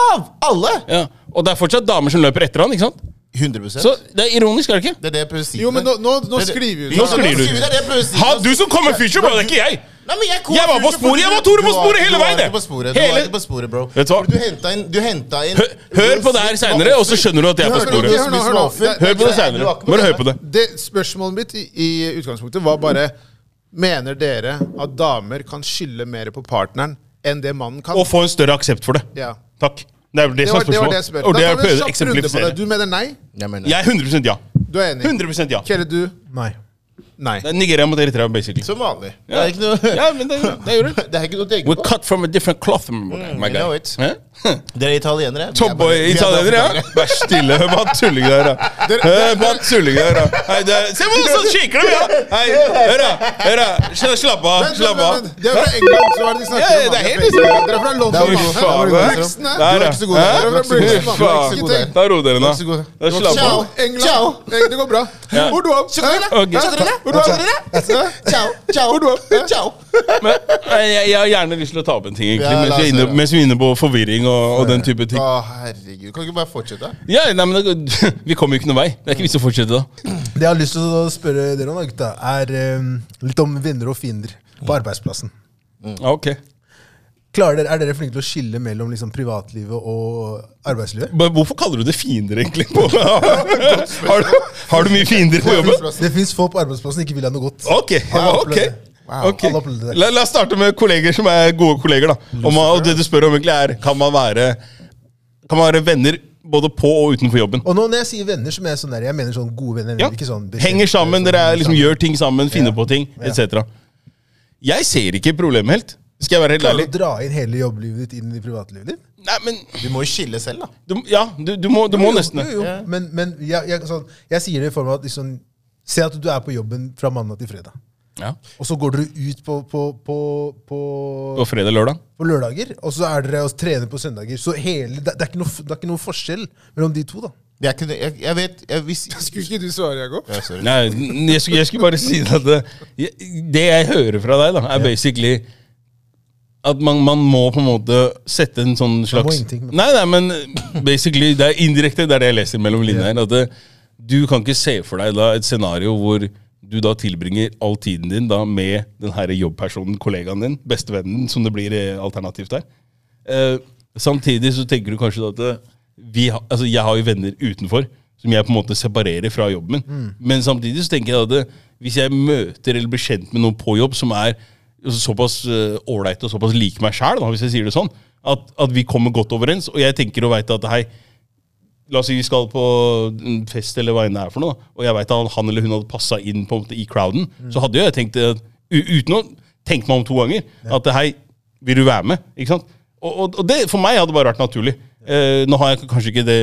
Av alle! Ja, Og det er fortsatt damer som løper etter han, ikke sant? 100 Så det er ironisk, er det ikke? Det er det jeg prøver å si. Jo, men nå, nå, nå skriver er vi ut. Nå skriver du. Det er det jeg prøver å si. Ha, du som kom med future, bro! Det er ikke jeg! Nei, men jeg, Jeg var på sporet, jeg var Tore på sporet hele du var veien, ikke på sporet, Du Hele- var ikke på sporet, bro. Vet du hva? Du henta inn, du inn Hør, hør på det her seinere, og så skjønner du at jeg er på sporet. hør nå, hør nå. Hør på det seinere. Bare hør på det. Det Spørsmålet mitt i, i utgangspunktet var bare Mener dere at damer kan skylde mer på partneren enn det mannen kan? Og få en større aksept for det. Ja. Takk. Det er det som er det, var det spørsmålet. jeg spør. Og det Da er prøvd en å runde. Du mener nei? Jeg mener, Jeg er 100 ja. Du er enig? 100 ja. Kjelle, du? Nei. Nei. Det er Nigeria mot Eritrea, basically. Som vanlig. Det er ikke noe Ja, men det, det det. <laughs> Det er ikke noe å tenke We're cut from a different cloth, my my I know it. Hæ? Dere er italienere. er er bare italienere, ja? Vær stille. Hva tulling der, da? Hør Hva tulling der, da? Hei, det Se på sånn kikker de, ja! Hei, hør, da. Hør, da. Sla- Slapp av. Slapp av. De er fra England, så hva er det de snakker Ja, om? det er helt liksom. Dere er fra London. Fy faen, Du er ikke så god. Fy faen. Da roer dere nå. slapp av. Ciao. Eh, Det går bra. Er? Er? Ciao, ciao, ciao. Men jeg, har gjerne lyst til å ta opp en ting, egentlig, mens vi er inne på forvirring og, og den type ting. Å, herregud. Kan du ikke bare fortsette? Ja, nei, men det, <laughs> Vi kommer jo ikke noen vei. Det er ikke vits å fortsette da. Det jeg har lyst til å spørre dere om, da, gutta, er um, litt om venner og fiender på arbeidsplassen. Ja, ok. Klarer dere, Er dere flinke til å skille mellom liksom, privatlivet og arbeidslivet? Men Hvorfor kaller du det fiender, egentlig? <laughs> har, du, har du mye fiender på jobben? Det fins folk på arbeidsplassen som ikke vil ha noe godt. Ok, ja, ok. Opplever det. Ok. Alle opplever det. La, la oss starte med kolleger som er gode kolleger. da Om man, Og det du spør om egentlig er Kan man være Kan man være venner både på og utenfor jobben? Og nå når jeg sier venner, så mener jeg sånn der, jeg mener sånn gode venner. Ja. Ikke sånn Henger sammen, sånn- dere er, liksom, gjør ting sammen, finner Ja. på ting, Ja. etc. Jeg ser ikke problemet helt. Skal jeg være helt Klarer ærlig? du å dra inn hele jobblivet ditt inn i privatlivet ditt? Nei, men Du må jo skille selv, da. du, Ja, du, du må, du må Jo, nesten det. jo. jo. Men, men jeg, jeg, sånn, jeg sier det i form av at liksom, Se at du er på jobben fra mandag til fredag. Ja. Og så går dere ut på, på, på, på, På fredag-lørdag. på lørdager, og så er dere og trener på søndager. Så hele, det, det, er ikke noe, det er ikke noe forskjell mellom de to. da. Jeg, kunne, jeg, jeg vet jeg, hvis, <laughs> Skulle ikke du svare, Jakob? ja. Nei, jeg skulle, jeg skulle bare si at det, det jeg hører fra deg, da, er basically at man, man må på en måte sette en sånn slags Nei, nei, men basically, det er indirekte det er det jeg leser mellom linjene her. At det, du kan ikke se for deg da et scenario hvor du da tilbringer all tiden din da med den her jobbpersonen, kollegaen din, bestevennen som det blir eh, alternativt her. Eh, samtidig så tenker du kanskje da at eh, vi, ha- altså jeg har jo venner utenfor som jeg på en måte separerer fra jobben min. Men samtidig så tenker jeg at eh, hvis jeg møter eller blir kjent med noen på jobb som er såpass ålreite uh, og såpass like meg sjæl, hvis jeg sier det sånn, at, at vi kommer godt overens, og jeg tenker og veit at hei, La oss si vi skal på en fest, eller hva enn det er for noe, og jeg vet at han eller hun hadde passa inn på en måte i crowden, så hadde jo jeg tenkt, eh, uten å tenke meg om to ganger, at hei, vil du være med? Ikke sant? Og, og, og det for meg hadde bare vært naturlig. Eh, nå har jeg kanskje ikke det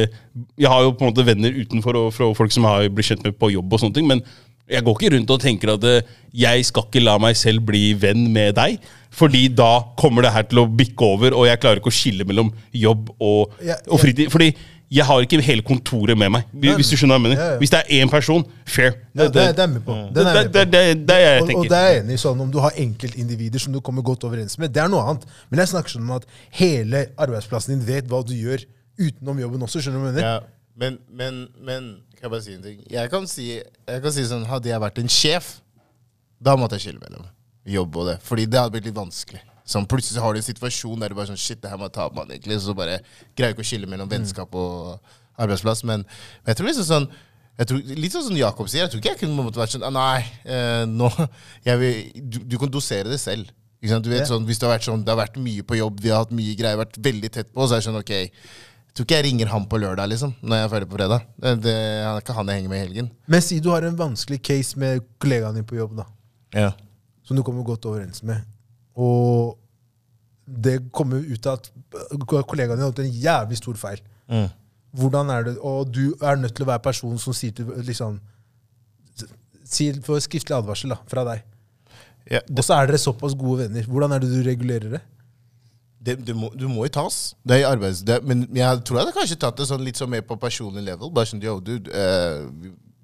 Jeg har jo på en måte venner utenfor og fra folk som har blitt kjent med på jobb, og sånne ting, men jeg går ikke rundt og tenker at eh, jeg skal ikke la meg selv bli venn med deg, fordi da kommer det her til å bikke over, og jeg klarer ikke å skille mellom jobb og, og fritid. Fordi jeg har ikke hele kontoret med meg. Hvis du skjønner hva jeg mener. Ja, ja. Hvis det er én person, fair. Ja, det, det er jeg med på. Det, er jeg det, det, det, det er jeg Og, og det er jeg enig i sånn om du har enkeltindivider som du kommer godt overens med. Det er noe annet. Men jeg snakker sånn om at hele arbeidsplassen din vet hva du gjør utenom jobben også. skjønner du hva jeg mener? Ja, men, men, men kan jeg bare si en ting? Jeg kan si, jeg kan si sånn, Hadde jeg vært en sjef, da måtte jeg skille mellom jobb og det. Fordi det hadde blitt litt vanskelig. Sånn, plutselig har du en situasjon der du bare sånn Shit, det her må jeg ta på mann. egentlig. Så bare greier ikke å skille mellom vennskap og arbeidsplass. Men, men jeg tror liksom sånn tror, litt sånn som Jakob sier, jeg tror ikke jeg kunne måte vært sånn ah, Nei, eh, nå vil, du, du kan dosere det selv. Du vet sånn, Hvis det har vært sånn, det har vært mye på jobb, vi har hatt mye greier, vært veldig tett på, så er det sånn ok Jeg tror ikke jeg ringer han på lørdag, liksom, når jeg er ferdig på fredag. Det, det er ikke han jeg henger med i helgen. Men si du har en vanskelig case med kollegaen din på jobb, da, Ja. som du kommer godt overens med, og det kommer ut av at kollegaen din har gjort en jævlig stor feil. Mm. Hvordan er det, Og du er nødt til å være personen som sier til liksom sier, for skriftlig advarsel da, fra deg. Ja, Og så er dere såpass gode venner. Hvordan er det du regulerer det? det, det må, du må jo tas. Det er i arbeids... Det, men jeg tror jeg hadde kanskje tatt det sånn litt sånn mer på personlig level. Bare sånn yo, dude, uh,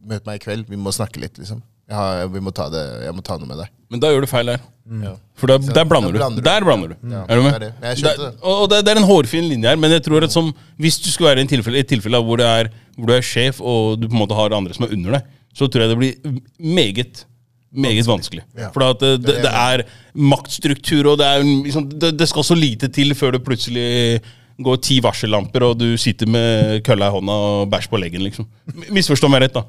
møt meg i kveld, vi må snakke litt, liksom. Jeg, har, vi må ta det, jeg må ta noe med deg. Men da gjør du feil der. Mm. For da, der blander du. blander du. Der blander du. Ja, Er du med? det er det. Det. Og det, det er en hårfin linje her, men jeg tror at som, hvis du skulle være i et tilfelle, tilfelle hvor, det er, hvor du er sjef og du på en måte har andre som er under deg, så tror jeg det blir meget meget vanskelig. Ja. For det, det, det er maktstruktur, og det, er, liksom, det, det skal så lite til før det plutselig går ti varsellamper, og du sitter med kølla i hånda og bæsj på leggen. liksom. Misforstå meg rett, da.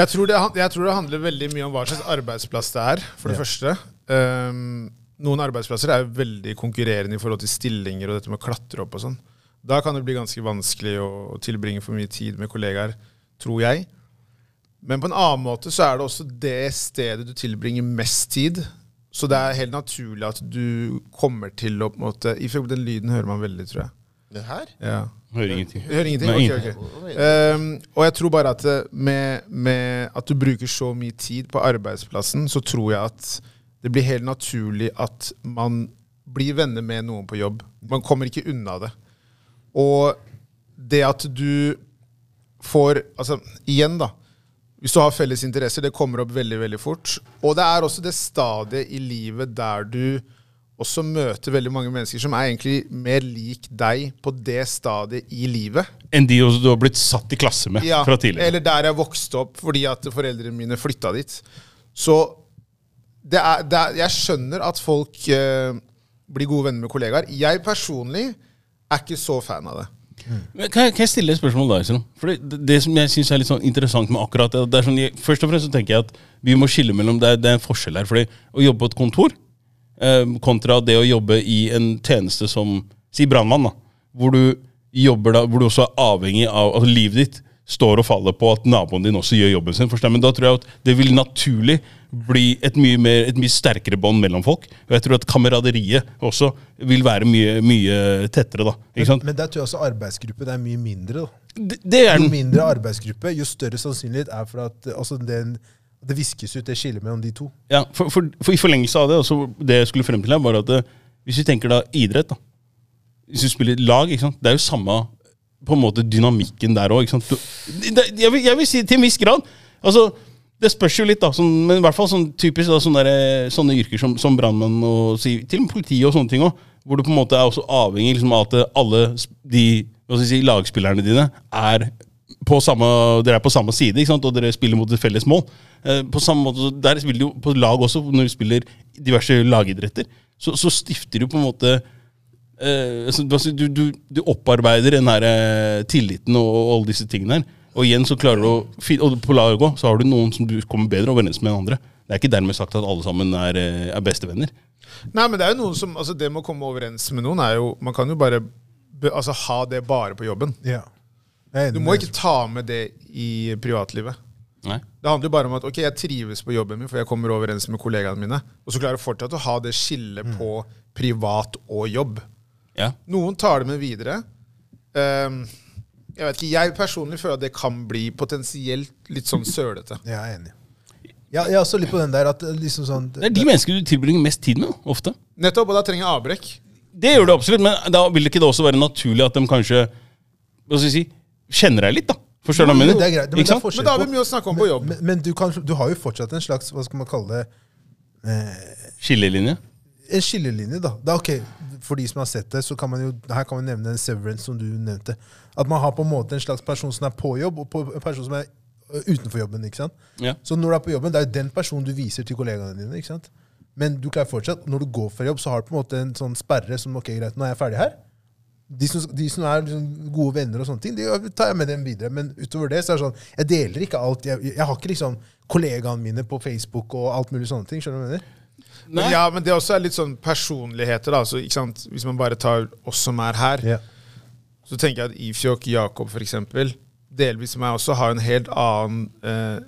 Jeg tror, det, jeg tror det handler veldig mye om hva slags arbeidsplass det er, for det første. Um, noen arbeidsplasser er veldig konkurrerende i forhold til stillinger og dette med å klatre opp og sånn. Da kan det bli ganske vanskelig å, tilbringe for mye tid med kollegaer, tror jeg. Men på en annen måte så er det også det stedet du tilbringer mest tid. Så det er helt naturlig at du kommer til å på en måte I Den lyden hører man veldig, tror jeg. Den her? Ja. Hører ingenting. Hører ingenting? Okay, Ok, ok. Um, og jeg tror bare at med, med at du bruker så mye tid på arbeidsplassen, så tror jeg at det blir helt naturlig at man blir venner med noen på jobb. Man kommer ikke unna det. Og det at du får Altså, igjen, da. Hvis du har felles interesser, det kommer opp veldig veldig fort. Og det er også det stadiet i livet der du også møter veldig mange mennesker som er egentlig mer lik deg på det stadiet i livet. Enn de du har blitt satt i klasse med Ja, fra tidligere. Eller der jeg vokste opp fordi at foreldrene mine flytta dit. Så det er, det er, jeg skjønner at folk eh, blir gode venner med kollegaer. Jeg personlig er ikke så fan av det. Men Kan jeg, kan jeg stille et spørsmål da, Isram? For det, det som jeg synes er litt sånn interessant med akkurat det, er sånn, jeg, Først og fremst så tenker jeg at vi må skille mellom Det det er en forskjell her. fordi å jobbe på et kontor kontra det å jobbe i en tjeneste som Si brannmann. Hvor du jobber da, hvor du også er avhengig av altså Livet ditt står og faller på at naboen din også gjør jobben sin. Forstår? Men da tror jeg at det vil naturlig bli et mye, mer, et mye sterkere bånd mellom folk. Og jeg tror at kameraderiet også vil være mye, mye tettere. da. Sant? Men der tror jeg også arbeidsgruppen er mye mindre. da. Det, det er Jo mindre arbeidsgruppe, jo større sannsynlighet er for at eh, altså den, det viskes ut det skillet mellom de to. Ja, for, for, for I forlengelse av det, også det jeg skulle frem til her, var at det, hvis vi tenker da idrett da, Hvis du spiller lag, ikke sant? det er jo samme på en måte dynamikken der òg. Jeg, jeg vil si til en viss grad. altså det spørs jo litt, da, sånn, men i hvert fall sånn typisk da, sånne, der, sånne yrker som, som brannmenn og til og med politi og sånne ting òg. Hvor du på en måte er også avhengig liksom, av at alle de si, lagspillerne dine er på samme, dere er på samme side, ikke sant? og dere spiller mot et felles mål. Eh, på samme måte, Der spiller du jo på lag også, når du spiller diverse lagidretter. Så, så stifter du på en måte eh, altså, du, du, du opparbeider den her eh, tilliten og, og alle disse tingene her. Og igjen så klarer du å Og på laget også, så har du noen som du kommer bedre overens med enn andre. Det er ikke dermed sagt at alle sammen er, er bestevenner. Nei, men det er jo noen som, altså det med å komme overens med noen er jo Man kan jo bare altså, ha det bare på jobben. Ja. Du må ikke ta med det i privatlivet. Nei? Det handler jo bare om at ok, jeg trives på jobben min, for jeg kommer overens med kollegaene mine. Og så klarer jeg fortsatt å ha det skillet på privat og jobb. Ja. Noen tar det med videre. Um, jeg vet ikke, jeg personlig føler at det kan bli potensielt litt sånn sølete. Jeg er enig. Ja, jeg er også litt på den der at eh, liksom sånn Det er de menneskene du tilbringer mest tid med, ofte. Nettopp, og da trenger jeg avbrekk. Det gjør du absolutt, men da vil det ikke det også være naturlig at de kanskje hva skal jeg si, kjenner deg litt, da? Forstår du hva jeg Men mener? det er greit. Men, det er Men da har vi mye å snakke om på jobb. Men, men du, kan, du har jo fortsatt en slags, hva skal man kalle det, eh, Skillelinje. en skillelinje, da. da ok, For de som har sett det, så kan man jo her kan vi nevne en severance, som du nevnte. At man har på en måte en slags person som er på jobb, og på, en person som er utenfor jobben. ikke sant? Ja. Så når du er på jobben, det er jo den personen du viser til kollegaene dine. ikke sant? Men du klarer fortsatt, når du går fra jobb, så har du på en måte en sånn sperre som ok, greit, nå er jeg ferdig her. De som, de som er liksom gode venner, og sånne ting, de tar jeg med dem videre. Men utover det så er det sånn, jeg deler ikke alt. Jeg, jeg har ikke liksom kollegaene mine på Facebook og alt mulig sånne ting. skjønner du hva jeg mener? Men, ja, men det også er litt sånn personligheter. da, så, ikke sant? Hvis man bare tar oss som er her, Ja. så tenker jeg at Ifjok, Jakob f.eks., delvis meg også har en helt annen eh,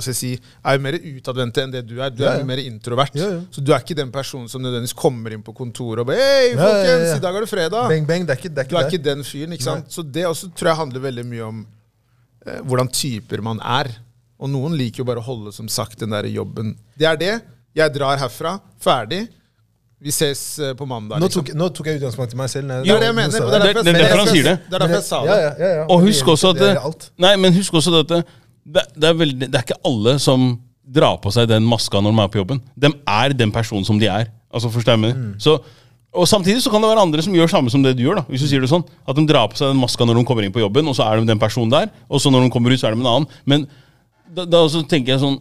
hva skal jeg si, er jo mer utadvendte enn det du er. Du Ja, er jo mer introvert. Ja, ja. Så du er ikke den personen som nødvendigvis kommer inn på kontoret og bare Hei, Ja, ja, folkens, ja. i dag er det fredag! Bang, bang, det er ikke, det er Du er det. ikke den fyren. ikke sant? Så det også tror jeg handler veldig mye om eh, hvordan typer man er. Og noen liker jo bare å holde som sagt den der jobben. Det er det. Jeg drar herfra. Ferdig. Vi ses eh, på mandag. Nå liksom. tok, nå tok jeg utgangspunkt i meg selv. Nei, Det er det jeg mener. Det er Det- derfor det er jeg- derfor han sier det. Det er derfor jeg sa det. ja, ja, ja. Og husk også at det det. Nei, men husk også at det, det, er veldig, det er ikke alle som drar på seg den maska når de er på jobben. De er den personen som de er. Altså, forstår jeg mm. Så, og Samtidig så kan det være andre som gjør samme som det du gjør. da, hvis du sier det sånn, At de drar på seg den maska når de kommer inn på jobben, og så er de den personen der. Og så når de kommer ut, så er de en annen. Men da, da så tenker jeg sånn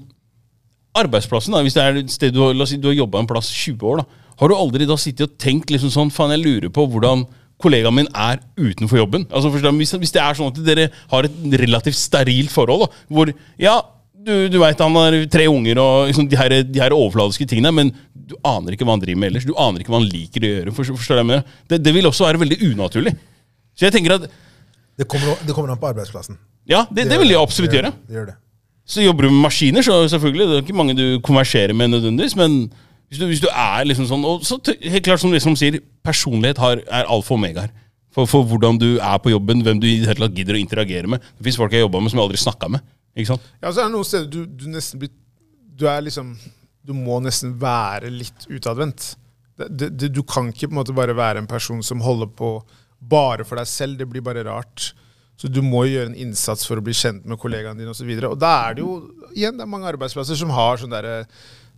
Arbeidsplassen, da, hvis det er et sted du la oss si du har jobba en plass 20 år, da, har du aldri da sittet og tenkt liksom sånn Faen, jeg lurer på hvordan kollegaen min er utenfor jobben. Altså hvis, hvis det er sånn at dere har et relativt sterilt forhold, da, hvor ja, du, du veit han har tre unger og liksom, de, her, de her overfladiske tingene, men du aner ikke hva han driver med ellers. Du aner ikke hva han liker å gjøre. Forstår, forstår jeg mener? Det, det vil også være veldig unaturlig. Så jeg tenker at Det kommer, det kommer an på arbeidsplassen. ja, det, det vil jeg absolutt det gjøre. Det gjør det. Så jobber du med maskiner, så selvfølgelig. Det er ikke mange du konverserer med nødvendigvis, men hvis du, hvis du er liksom sånn Og så helt klart som liksom som sier, personlighet har, er alfa og omega her. For, for hvordan du er på jobben, hvem du gidder å interagere med. Det fins folk jeg jobba med som jeg aldri snakka med. Ikke sant? Ja, så er det noen steder du, du nesten blir Du er liksom Du må nesten være litt utadvendt. Du kan ikke på en måte bare være en person som holder på bare for deg selv. Det blir bare rart. Så du må gjøre en innsats for å bli kjent med kollegaene dine osv. Og, så og da er det jo igjen det er mange arbeidsplasser som har sånn derre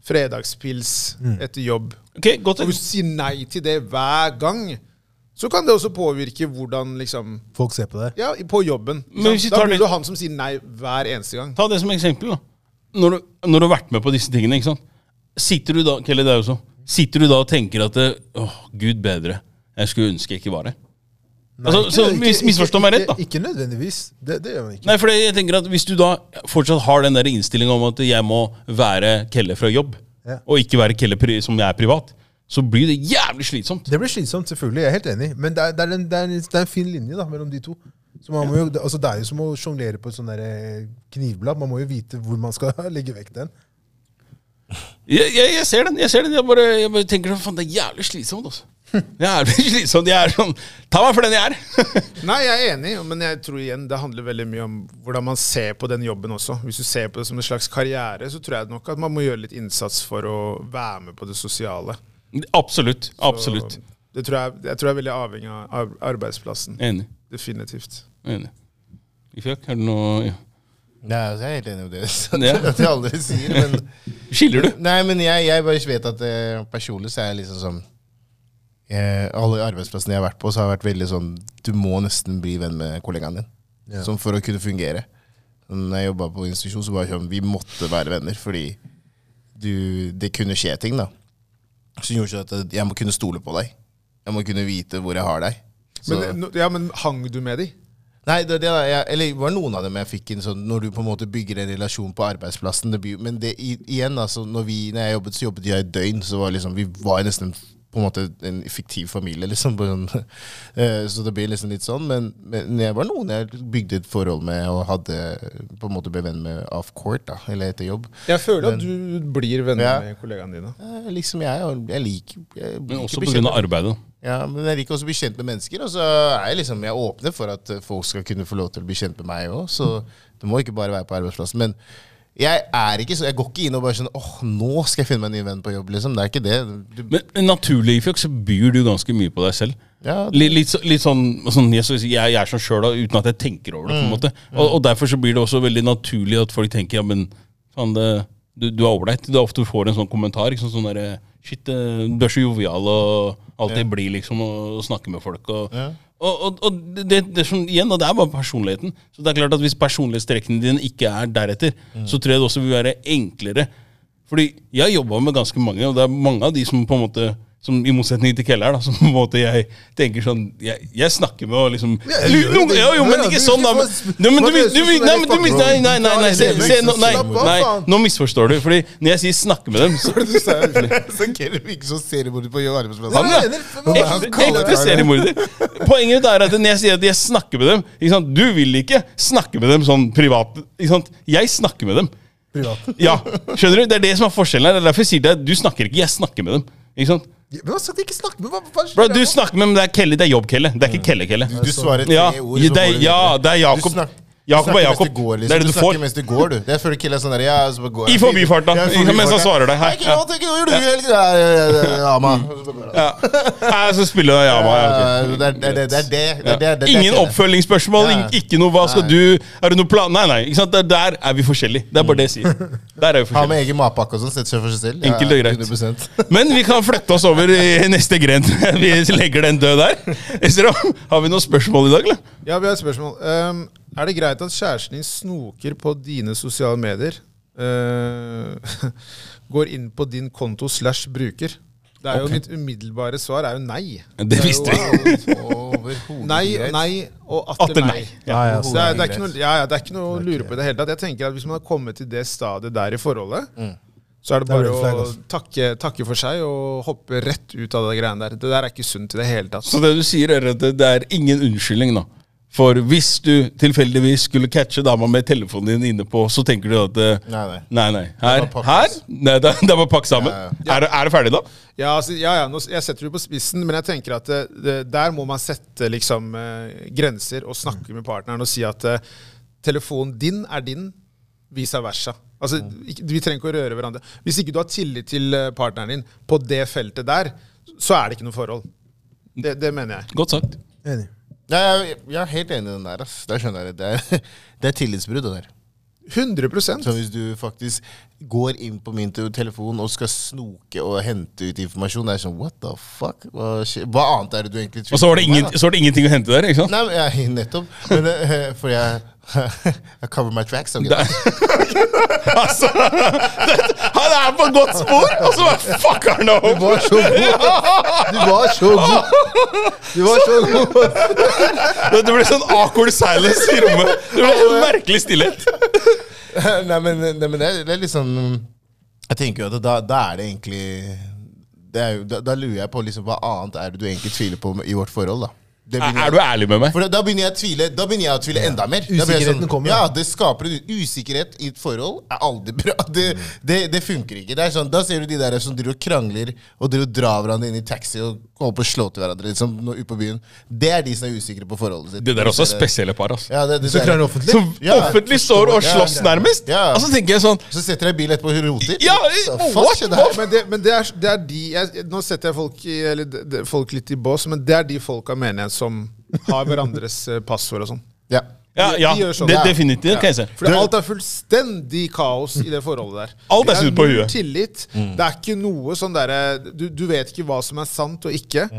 fredagspils etter jobb. Okay, godt Og hvis du sier nei til det hver gang, så kan det også påvirke hvordan liksom Folk ser på det. Ja, på jobben. Da blir det- det han som sier nei hver eneste gang. Ta det som eksempel. da. Når du, når du har vært med på disse tingene, ikke sant? sitter du da Kelly, det er jo så. sitter du da og tenker at det, oh, gud bedre, jeg skulle ønske jeg ikke var her? Altså, så mis- misforstå meg rett, da. Ikke, ikke nødvendigvis. Det, det gjør man ikke. Nei, for jeg tenker at Hvis du da fortsatt har den innstillinga om at jeg må være Kelle fra jobb, Ja. og ikke være Kelle pri som jeg er privat, så blir det jævlig slitsomt. Det blir slitsomt, selvfølgelig. Jeg er helt enig. Men det er, det er, en, det er, en, det er en fin linje da, mellom de to. Så man må jo, altså det er jo som å sjonglere på et sånt der, eh, knivblad. Man må jo vite hvor man skal <laughs> legge vekk den. Jeg, jeg, jeg ser den. jeg ser den Jeg bare, jeg bare tenker faen, det er jævlig slitsomt. altså. Jævlig slitsomt. Jeg er sånn Ta meg for den jeg er! <laughs> Nei, jeg er enig, men jeg tror igjen det handler veldig mye om hvordan man ser på den jobben også. Hvis du ser på det som en slags karriere, så tror jeg nok at man må gjøre litt innsats for å være med på det sosiale. Absolutt. Absolutt. Så det tror jeg, jeg tror jeg er veldig avhengig av arbeidsplassen. Enig. Definitivt. Enig. Ifjak, er det noe ja. Nei, altså, jeg er helt enig med det Ja. <laughs> at aldri sier, men Skiller du? Nei, men jeg, jeg bare vet at eh, personlig så er jeg liksom sånn eh, Alle arbeidsplassene jeg har vært på, så har jeg vært veldig sånn Du må nesten bli venn med kollegaen din. Ja. Sånn for å kunne fungere. Når jeg jobba på institusjon, så var det sånn Vi måtte være venner, fordi du, det kunne skje ting, da. Som gjorde at jeg må kunne stole på deg. Jeg må kunne vite hvor jeg har deg. Så, Men, ja, men hang du med de? Nei, det, det, jeg, eller var noen av dem jeg fikk inn sånn Når du på en måte bygger en relasjon på arbeidsplassen det blir, Men det, igjen, altså når, vi, når jeg jobbet, så jobbet jeg et døgn. Så var liksom, vi var nesten på en måte en fiktiv familie, <laughs> liksom. På eh, så det blir liksom litt sånn. Men, men jeg var noen jeg bygde et forhold med og hadde på en måte ble venn med off court, da, eller etter jobb. Jeg føler at du blir venner Ja. med kollegaene dine. Eh, liksom jeg, og jeg liker jeg Men også pga. arbeidet. ja, men jeg liker også å bli kjent med mennesker, og så er jeg liksom Jeg åpner for at folk skal kunne få lov til å bli kjent med meg òg, så det må ikke bare være på arbeidsplassen. Men jeg er ikke så Jeg går ikke inn og bare sånn åh, nå skal jeg finne meg en ny venn på jobb, liksom. Det er ikke det. Du, Men naturlig, Ifjok, så byr du ganske mye på deg selv. ja, Litt, litt, så- litt sånn, sånn jeg, jeg, er sånn sjøl uten at jeg tenker over det. på en måte og, og derfor så blir det også veldig naturlig at folk tenker ja, men faen, det, du, du er ålreit. Du ofte får en sånn kommentar. Ikke sånn, sånn der, Shit, eh, du er så jovial og alltid blid liksom, og, og snakker med folk. Og, Ja. Og, og, og det, det sånn, igjen, og det er bare personligheten. Så det er klart at Hvis personlighetstrekkene dine ikke er deretter, så tror jeg det også vil være enklere. Fordi jeg har jobba med ganske mange, og det er mange av de som på en måte som I motsetning til Keller, da, som på en måte jeg tenker sånn Jeg, jeg snakker med og liksom Ja, jeg jo jo, men ikke sånn, da. Men, Nei, nei, nei, nei, se, se, nå, nei, nei, nå misforstår du. Fordi når jeg sier 'snakke med dem' så, <laughs> så Keller virker som seriemorder på arbeidsplassen. Han, Ekte, seriemorder. Poenget er at når jeg sier at jeg snakker med dem ikke sant? Du vil ikke snakke med dem sånn privat. Jeg snakker med dem. Privat. Ja, skjønner du? Det er det som er forskjellen her. Det er derfor jeg sier det. Du snakker ikke, jeg snakker med dem. Ikke sant? Men hva sa de ikke snakk med? Hva, hva, Bro, du snakker med men det er Kelly. det er jobb-Kelle. Det er ikke Kelle-Kelle. Du, du svarer tre Ja, ord. det er, du ja, det er Du Jakob. snak- Jakob er Jakob. Går, liksom. Det er det du snakker får. mens du går, du. Det er før Kill er sånn der, jeg, så går I jeg. forbifarta. Ja, i Ikke sant, mens han svarer deg. Hei, ikke noe, ikke noe, du? Gjorde du i? Ja, ja, ja, ja, ja, Nei, så spiller du Yama. Det er det. Ingen oppfølgingsspørsmål, Ja. ikke noe 'hva skal du', er det noe plan? Nei, nei. ikke sant? Der, der er vi forskjellige. Det er bare det jeg sier. Der er vi Ha med egen matpakke og sånn, setter seg for seg selv. Enkelt og greit. 100%. Men vi kan flytte oss over i neste gren. <laughs> Vi legger den død der. Har vi noen spørsmål i dag, eller? Ja, vi har et spørsmål. Um, er det greit at kjæresten din snoker på dine sosiale medier? Uh, <laughs> går inn på din konto slash bruker? Det er jo Mitt umiddelbare svar er jo nei. Det visste vi jeg. Nei, nei og atter, nei. Ja, ja, Så det, er, det, er ikke noe, ja, ja, det er ikke noe å lure på i det hele tatt. Jeg tenker at Hvis man har kommet til det stadiet der i forholdet, så er det Det er bare å altså. takke, takke for seg og hoppe rett ut av det greiene der. Det der er ikke sunt i det hele tatt. Så det du sier, er at det det er ingen unnskyldning, da. For hvis du tilfeldigvis skulle catche dama med telefonen din inne på, så tenker du at eh, Nei, nei. Nei, nei. Her? Det her? Nei, det, det var pakke sammen. Ja, Er, det- er det ferdig, da? Ja, altså, ja, ja nå, jeg setter det på spissen, men jeg tenker at det, det, der må man sette liksom, eh, grenser og snakke med partneren og si at eh, telefonen din er din, vice versa. Altså, Vi trenger ikke å røre hverandre. Hvis ikke du har tillit til eh, partneren din på det feltet der, så er det ikke noe forhold. Det, det mener jeg. Godt sagt. Enig. Nei, jeg, jeg er helt enig i den der. ass. Det skjønner jeg det. Er, <laughs> det er tillitsbrudd. det der. 100% Så hvis du faktisk går inn på min te- telefon og skal snoke og hente ut informasjon, det er sånn What the fuck? Hva, skje- hva annet er det du egentlig Og så var, det ingen, så var det ingenting å hente der, ikke sant? Nei, men jeg, <laughs> nettopp. Men, eh, <laughs> for jeg <laughs> I cover my tracks. <laughs> Okay. Altså, det, han er på godt spor, og så bare fucker han opp! Du var så god! Du var så god! Du var så god! <laughs> Det ble sånn awkward silence i rommet. Det ble en merkelig stillhet. nei, men, nei, men det, er, litt sånn Jeg tenker jo at da, da er det egentlig det er jo, da, da lurer jeg på liksom, hva annet er det du egentlig tviler på i vårt forhold. da Er, er du ærlig med meg? For da, da begynner jeg å tvile Da begynner jeg å tvile enda mer. Usikkerheten sånn, kommer, Ja. Det skaper en usikkerhet i et forhold. er aldri bra. <laughs> Det, det, det funker ikke. Det er sånn, Da ser du de der som driver og krangler og driver og drar hverandre inn i taxi og holder på å slå til hverandre liksom, ute på byen. Det er de som er usikre på forholdet sitt. Det der er også spesielle par. altså Ja, det, det, Så der- klarer offentlig? Som Ja, offentlig står og slåss ja. nærmest. Ja. Og så tenker jeg sånn Så setter jeg bil etterpå og roter. Ja, Så what? det. Men, det, men det, er, det er de jeg, Nå setter jeg folk, i, eller, folk litt i bås, men det er de folka mener jeg som har hverandres eh, passord og sånn. Ja. Ja, De- ja de sånn. det, definitivt. Ja. jeg. For alt er fullstendig kaos i det forholdet der. Alt er snudd på huet. tillit. Det er ikke noe sånn derre du, du vet ikke hva som er sant og ikke.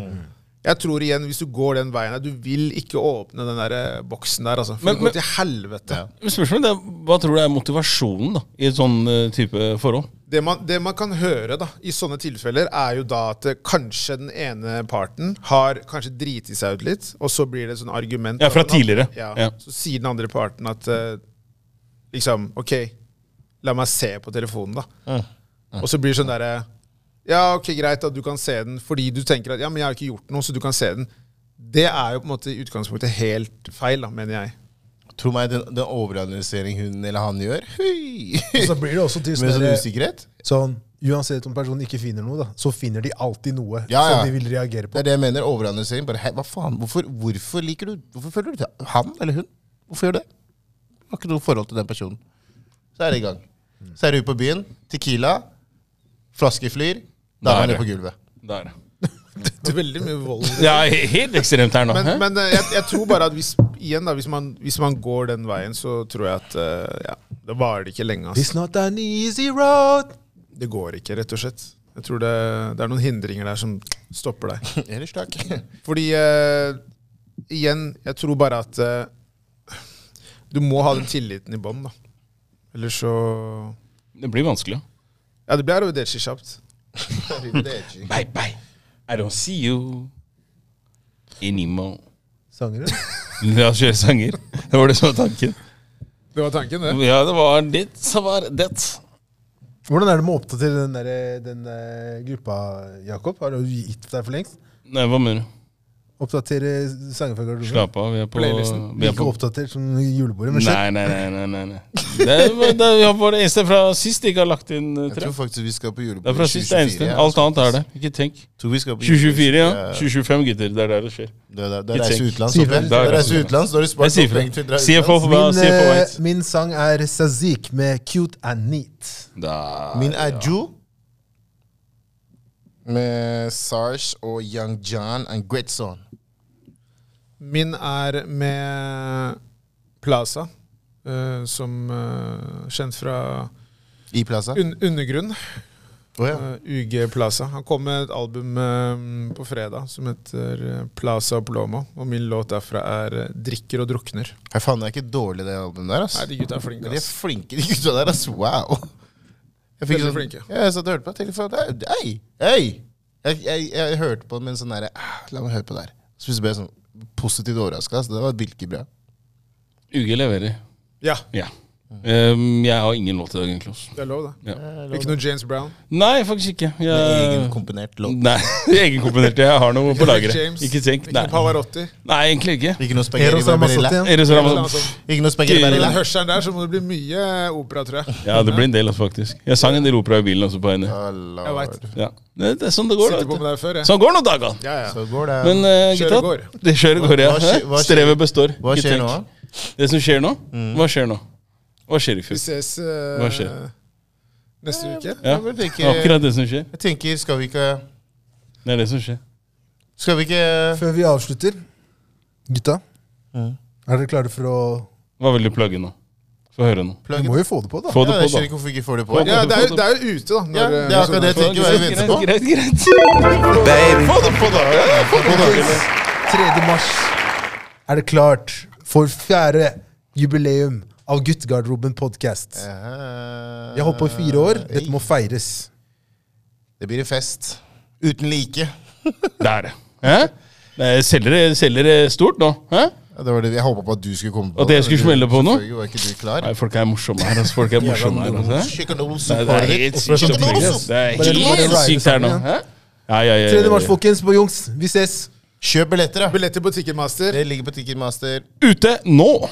Jeg tror igjen, hvis du går den veien her du vil ikke åpne den der eh, boksen der. Altså. For Men- det går til helvete. Men Spørsmålet er, Hva tror du er motivasjonen da i et sånn eh, type forhold? Det, man, det man kan høre da, i sånne tilfeller, er jo da at eh, kanskje den ene parten har kanskje driti seg ut litt, og så blir det et sånt argument Ja, fra tidligere. Ja, Ja. Så sier den andre parten at uh, liksom OK, la meg se på telefonen, da. Og så blir det sånn derre Ja, ok, greit at du kan se den fordi du tenker at ja, men jeg har ikke gjort noe, så du kan se den. Det er jo på en måte i utgangspunktet helt feil, da, mener jeg. Tro meg, den, den overanalysering hun eller han gjør Hui! Og så blir det også til <laughs> Med sånn sånn usikkerhet. sånn Uansett om personen ikke finner noe, da, så finner de alltid noe Ja, ja. som de vil reagere på. Det er det jeg mener. Overanalysering. Bare, hei, hva faen? Hvorfor, hvorfor liker du Hvorfor føler du til han eller hun? Hvorfor gjør du det? Du har ikke noe forhold til den personen. Så er det i gang. Så er det ut på byen. Tequila. Flaskeflyr. Da er man nede på gulvet. Der. Det er veldig mye vold. Ja, helt ekstremt her nå. Men, men eh, jeg, jeg tror bare at hvis, igjen da, hvis, man, hvis man går den veien, så tror jeg at eh, ja, det varer ikke lenge. Altså. It's not an easy road. Det går ikke, rett og slett. Jeg tror det, det er noen hindringer der som stopper deg. <laughs> Ellers takk. Fordi uh, igjen, jeg tror bare at uh, du må ha den tilliten i bånn, da. Ellers så Det blir vanskelig. Ja, det blir <laughs> arrivederci kjapt. Bye, bye. I don't see you anymore. Sanger. La oss kjøre sanger. Det var det som var tanken. Det var tanken, det. Ja, det var litt som var det. Hvordan er det med å oppdatere den, der, den der gruppa, Jakob? Har du gitt deg for lengst? Nei, hva mener du? Oppdatere sanger fra garderoben? Slapp av. Vi er på, Playlisten. vi er Ikke på oppdatert som julebordet, men Nei, nei, nei. nei, nei, nei. <laughs> Det, er, det, vi har bare det eneste fra sist de ikke har lagt inn Tre. Jeg tror faktisk vi skal på Det er fra sist det eneste. Alt annet er det. Ikke tenk. Tror vi skal på julebord. 2024, ja. Ja. 2025, gutter. Det er der det skjer. Det er- det er Ikke reise tenk. utenlands. Det er reise utenlands. Da har du spart opp penger til å dra utenlands. Min, CFO eh, min sang er Sazik med Cute and Neat. Da, Min er Ju. Med Sarge og Young John and Great Son. Min er med Plaza, uh, som uh, kjent fra I Plaza. un Undergrunn. Oh, ja. uh, UG Plaza. Han kom med et album eh, på fredag som heter eh, Plaza Plomo. Og min låt derfra er eh, 'Drikker og drukner'. Hei, faen, det er ikke dårlig, det albumet der. ass. Nei, de gutta er flinke. Ass. de er flinke, de gutta der. ass. Wow. Jeg fikk Veldig sånn, flinke. Ja, jeg satt og hørte på. Jeg tenkte det er- Hei! Hei! Jeg, jeg, jeg hørte på det med en sånn derre ah, La meg høre på det her. Så plutselig ble jeg sånn positivt overraska. Det var et bra. UG leverer. Ja, Ja. Um, jeg har ingen låt i dag, egentlig. også. det er lov, da. Ja. Ikke noe James Brown. Nei, faktisk ikke. Jeg, egenkomponert låt. nei, <laughs> egenkomponert. Jeg har noe på lageret. Ikke tenk. Ikke noe Pavarotti. nei, egentlig ikke. Ikke noe spagetti barbarilla. Ikke noe spagetti Med barbarilla. den hørselen der så må det bli mye opera, tror jeg. Ja, det blir en del, altså, faktisk. Jeg sang en del opera i bilen også på henne. Oh, Jeg vet. Ja. Det, det er sånn det går, Sitter på med deg før, jeg. Sånn går nå dagene. Ja, ja. Så går det. Men uh, Kjøret går. det kjøret går, ja. Strevet består. Hva skjer nå? Det som skjer nå? Hva skjer nå? Hva skjer i Vi ses uh, Hva skjer? neste uke. Ja, Jeg tenker, akkurat det som skjer. jeg tenker, skal vi ikke Det er det som skjer. Skal vi ikke Før vi avslutter, gutta, Mm. er dere klare for å Hva vil du plugge nå? Få høre nå. Vi må jo få det på, da. Få det Ja, på, jeg da. ikke hvorfor vi ikke får det på. Ja, det er, det er jo ute, da. Ja, det er eh, akkurat det jeg tenker. Er det venter på? Greit, greit, greit. Få det på, da! Ja, få det på, da. 3. mars er det klart for fjerde jubileum av Guttegarderoben podcast. Jeg Vi har holdt på i fire år. Dette må feires. Det blir en fest. Uten like. Det er det. Eh? Selger, det- selger stort nå. Eh? Ja, Det var det jeg håpa på at du skulle komme på. At jeg skulle smelle på noe? Var ikke du klar. Nei, folk er morsomme her. Altså. Folk er <laughs> morsomme her altså. Nei, det er helt sykt er her nå. Ja, ja, ja, 3. mars, folkens, på Jungs. Vi ses. Kjøp billetter, da. Billetter på Ticketmaster. Det ligger på Ticketmaster. Ute nå!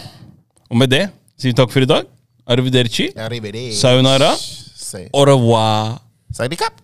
Og med det sier vi takk for i dag. Arrivederci. Arrivederci. Sayonara. Say- Au revoir. Say the cap.